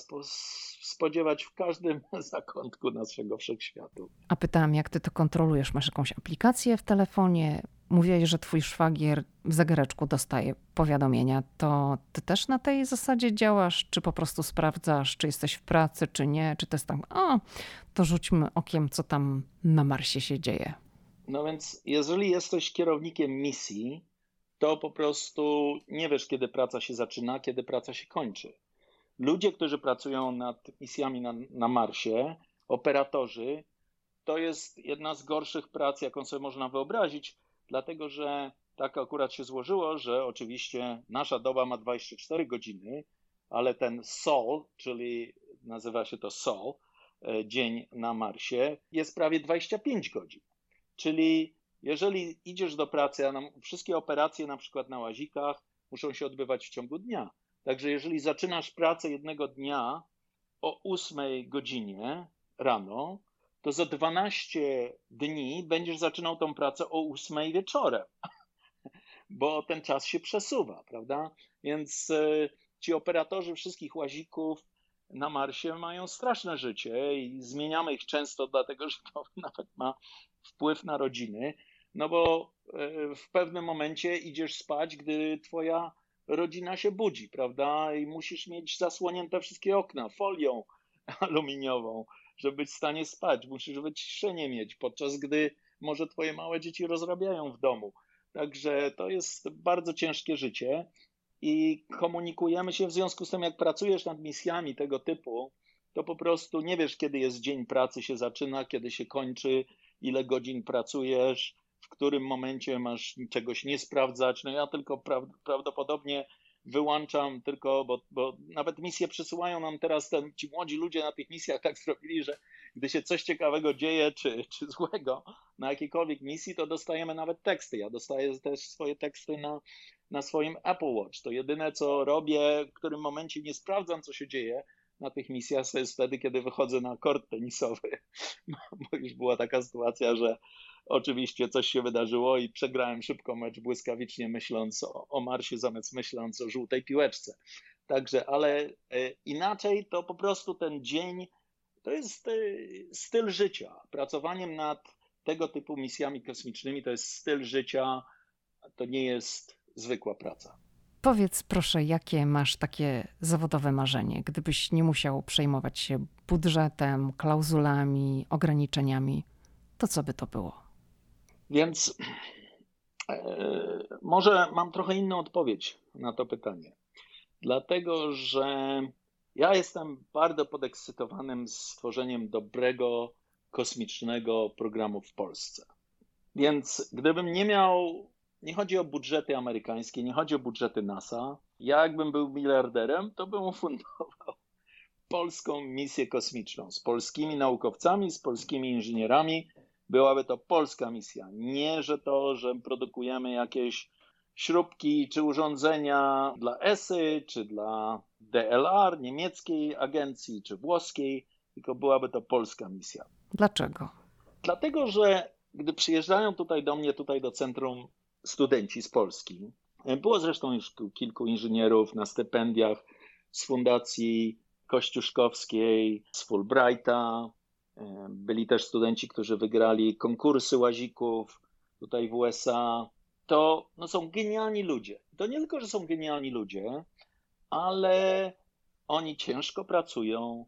spodziewać w każdym zakątku naszego wszechświatu. A pytałam, jak ty to kontrolujesz? Masz jakąś aplikację w telefonie? Mówiłeś, że twój szwagier w zegareczku dostaje powiadomienia. To ty też na tej zasadzie działasz? Czy po prostu sprawdzasz, czy jesteś w pracy, czy nie? Czy to jest tam, o, to rzućmy okiem, co tam na Marsie się dzieje? No więc, jeżeli jesteś kierownikiem misji, to po prostu nie wiesz, kiedy praca się zaczyna, kiedy praca się kończy. Ludzie, którzy pracują nad misjami na, na Marsie, operatorzy, to jest jedna z gorszych prac, jaką sobie można wyobrazić, dlatego że tak akurat się złożyło, że oczywiście nasza doba ma 24 godziny, ale ten SOL, czyli nazywa się to SOL, e, dzień na Marsie, jest prawie 25 godzin. Czyli jeżeli idziesz do pracy, a wszystkie operacje na przykład na łazikach muszą się odbywać w ciągu dnia. Także jeżeli zaczynasz pracę jednego dnia o 8 godzinie rano, to za 12 dni będziesz zaczynał tą pracę o 8 wieczorem, bo ten czas się przesuwa, prawda? Więc e, ci operatorzy wszystkich łazików na Marsie mają straszne życie i zmieniamy ich często, dlatego że to nawet ma wpływ na rodziny, no bo e, w pewnym momencie idziesz spać, gdy twoja rodzina się budzi, prawda? I musisz mieć zasłonięte wszystkie okna folią aluminiową, żeby być w stanie spać. Musisz wyciszenie mieć, podczas gdy może twoje małe dzieci rozrabiają w domu. Także to jest bardzo ciężkie życie i komunikujemy się w związku z tym, jak pracujesz nad misjami tego typu, to po prostu nie wiesz, kiedy jest dzień pracy się zaczyna, kiedy się kończy, ile godzin pracujesz, którym momencie masz czegoś nie sprawdzać. No ja tylko pra prawdopodobnie wyłączam tylko, bo, bo nawet misje przysyłają nam teraz ten, ci młodzi ludzie na tych misjach tak zrobili, że gdy się coś ciekawego dzieje czy, czy złego, na jakiejkolwiek misji, to dostajemy nawet teksty. Ja dostaję też swoje teksty na, na swoim Apple Watch. To jedyne, co robię, w którym momencie nie sprawdzam, co się dzieje na tych misjach, to jest wtedy, kiedy wychodzę na kort tenisowy. Bo już była taka sytuacja, że oczywiście coś się wydarzyło i przegrałem szybko mecz błyskawicznie, myśląc o, o Marsie, zamiast myśląc o żółtej piłeczce. Także, ale e, inaczej to po prostu ten dzień to jest e, styl życia. Pracowaniem nad tego typu misjami kosmicznymi to jest styl życia, to nie jest zwykła praca. Powiedz proszę, jakie masz takie zawodowe marzenie, gdybyś nie musiał przejmować się budżetem, klauzulami, ograniczeniami, to co by to było? Więc e, może mam trochę inną odpowiedź na to pytanie. Dlatego, że ja jestem bardzo podekscytowanym stworzeniem dobrego kosmicznego programu w Polsce. Więc gdybym nie miał, nie chodzi o budżety amerykańskie, nie chodzi o budżety NASA, ja jakbym był miliarderem, to bym ufundował polską misję kosmiczną z polskimi naukowcami, z polskimi inżynierami. Byłaby to polska misja. Nie, że to, że produkujemy jakieś śrubki czy urządzenia dla ESY, czy dla DLR, niemieckiej agencji, czy włoskiej, tylko byłaby to polska misja. Dlaczego? Dlatego, że gdy przyjeżdżają tutaj do mnie, tutaj do centrum studenci z Polski, było zresztą już kilku inżynierów na stypendiach z Fundacji Kościuszkowskiej, z Fulbrighta. Byli też studenci, którzy wygrali konkursy łazików tutaj w USA. To no, są genialni ludzie. To nie tylko, że są genialni ludzie, ale oni ciężko pracują,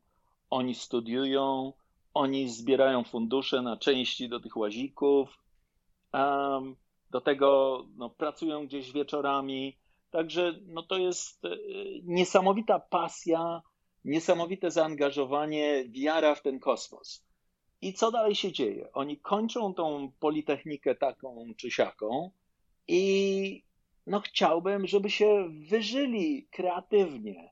oni studiują, oni zbierają fundusze na części do tych łazików, um, do tego no, pracują gdzieś wieczorami. Także no, to jest e, niesamowita pasja, niesamowite zaangażowanie, wiara w ten kosmos. I co dalej się dzieje? Oni kończą tą politechnikę taką czy siaką i no chciałbym, żeby się wyżyli kreatywnie.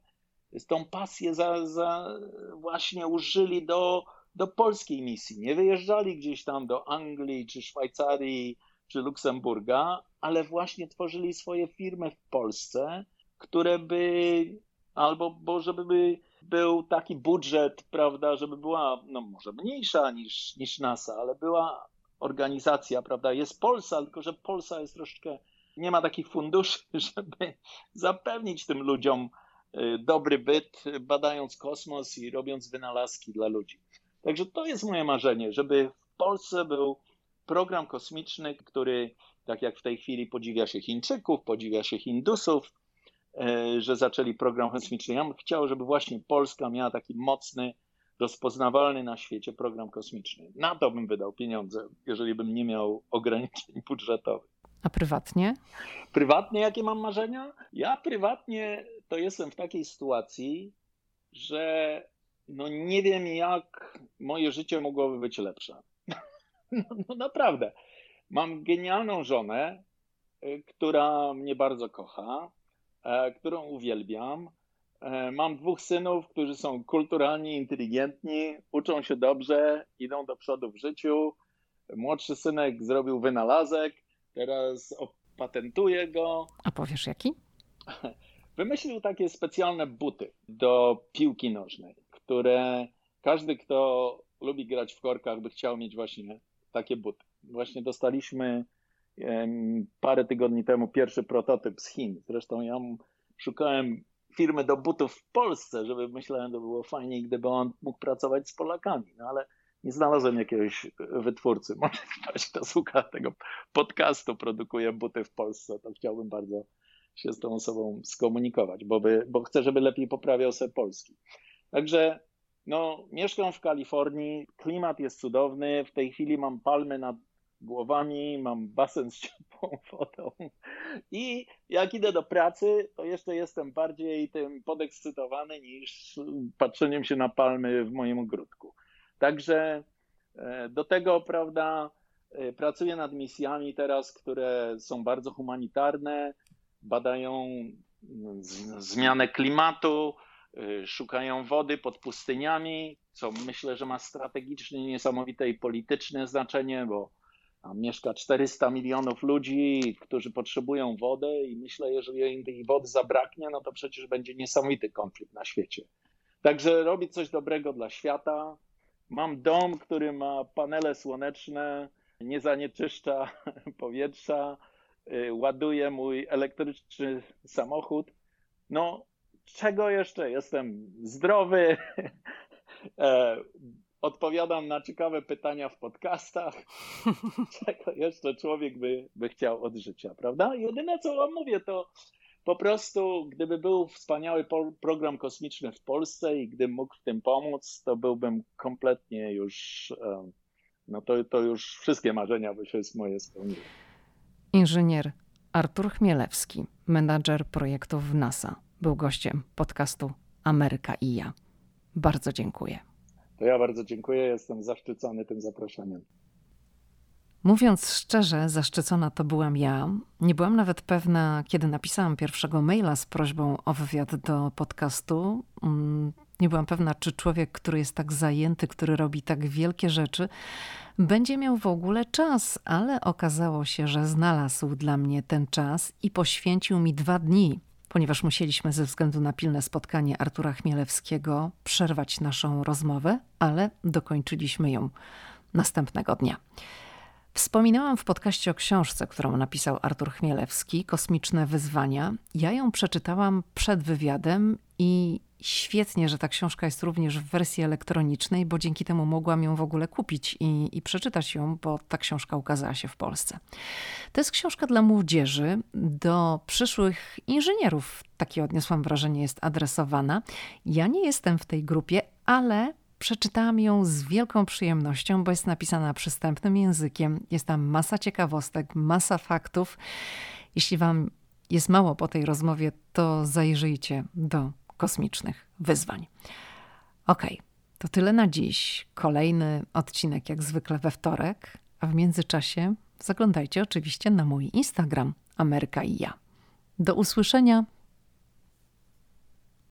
Tą pasję za, za właśnie użyli do, do polskiej misji. Nie wyjeżdżali gdzieś tam do Anglii, czy Szwajcarii, czy Luksemburga, ale właśnie tworzyli swoje firmy w Polsce, które by, albo bo żeby by był taki budżet, prawda, żeby była, no może mniejsza niż, niż NASA, ale była organizacja, prawda, jest Polsa, tylko że Polsa jest troszeczkę nie ma takich funduszy, żeby zapewnić tym ludziom y, dobry byt, badając kosmos i robiąc wynalazki dla ludzi. Także to jest moje marzenie, żeby w Polsce był program kosmiczny, który, tak jak w tej chwili podziwia się Chińczyków, podziwia się Hindusów, y, że zaczęli program kosmiczny. Ja bym chciał, żeby właśnie Polska miała taki mocny, rozpoznawalny na świecie program kosmiczny. Na to bym wydał pieniądze, jeżeli bym nie miał ograniczeń budżetowych. A prywatnie? Prywatnie jakie mam marzenia? Ja prywatnie to jestem w takiej sytuacji, że no nie wiem jak moje życie mogłoby być lepsze. No, no naprawdę. Mam genialną żonę, y, która mnie bardzo kocha, e, którą uwielbiam. E, mam dwóch synów, którzy są kulturalni, inteligentni, uczą się dobrze, idą do przodu w życiu. Młodszy synek zrobił wynalazek, Teraz opatentuję go. A powiesz jaki? Wymyślił takie specjalne buty do piłki nożnej, które każdy, kto lubi grać w korkach, by chciał mieć właśnie takie buty. Właśnie dostaliśmy parę tygodni temu pierwszy prototyp z Chin. Zresztą ja szukałem firmy do butów w Polsce, żeby myślałem, że było fajnie, gdyby on mógł pracować z Polakami. No ale nie znalazłem jakiegoś wytwórcy. Może ktoś, kto słucha tego podcastu, produkuje buty w Polsce, to chciałbym bardzo się z tą osobą skomunikować, bo, by, bo chcę, żeby lepiej poprawiał se polski. Także no, mieszkam w Kalifornii, klimat jest cudowny, w tej chwili mam palmy nad głowami, mam basen z ciepłą wodą i jak idę do pracy, to jeszcze jestem bardziej tym podekscytowany niż patrzeniem się na palmy w moim ogródku. Także e, do tego, prawda, e, pracuję nad misjami teraz, które są bardzo humanitarne, badają mm, zmianę klimatu, szukają wody pod pustyniami, co myślę, że ma strategiczne, niesamowite i polityczne znaczenie, bo Tam mieszka 400 milionów ludzi, którzy potrzebują wody i myślę, jeżeli tej wody zabraknie, no to przecież będzie niesamowity konflikt na świecie. Także robić coś dobrego dla świata. Mam dom, który ma panele słoneczne, nie zanieczyszcza powietrza, y, ładuje mój elektryczny samochód. No, czego jeszcze? Jestem zdrowy, e, odpowiadam na ciekawe pytania w podcastach. Czego jeszcze człowiek by, by chciał od życia, prawda? Jedyne, co wam mówię, to po prostu, gdyby był wspaniały program kosmiczny w Polsce i gdybym mógł w tym pomóc, to byłbym kompletnie już, no to, to już wszystkie marzenia by się moje spełniły. Inżynier Artur Chmielewski, menadżer projektów w NASA, był gościem podcastu Ameryka i ja. Bardzo dziękuję. To ja bardzo dziękuję, jestem zaszczycony tym zaproszeniem. Mówiąc szczerze, zaszczycona to byłam ja. Nie byłam nawet pewna, kiedy napisałam pierwszego maila z prośbą o wywiad do podcastu. Mm, nie byłam pewna, czy człowiek, który jest tak zajęty, który robi tak wielkie rzeczy, będzie miał w ogóle czas, ale okazało się, że znalazł dla mnie ten czas i poświęcił mi dwa dni, ponieważ musieliśmy ze względu na pilne spotkanie Artura Chmielewskiego przerwać naszą rozmowę, ale dokończyliśmy ją następnego dnia. Wspominałam w podcaście o książce, którą napisał Artur Chmielewski, Kosmiczne Wyzwania. Ja ją przeczytałam przed wywiadem i świetnie, że ta książka jest również w wersji elektronicznej, bo dzięki temu mogłam ją w ogóle kupić i, i, przeczytać ją, bo ta książka ukazała się w Polsce. To jest książka dla młodzieży, do przyszłych inżynierów, takie odniosłam wrażenie, jest adresowana. Ja nie jestem w tej grupie, ale Przeczytałam ją z wielką przyjemnością, bo jest napisana przystępnym językiem. Jest tam masa ciekawostek, masa faktów. Jeśli Wam jest mało po tej rozmowie, to zajrzyjcie do kosmicznych wyzwań. Ok, to tyle na dziś. Kolejny odcinek, jak zwykle we wtorek, a w międzyczasie zaglądajcie oczywiście na mój Instagram Ameryka i ja. Do usłyszenia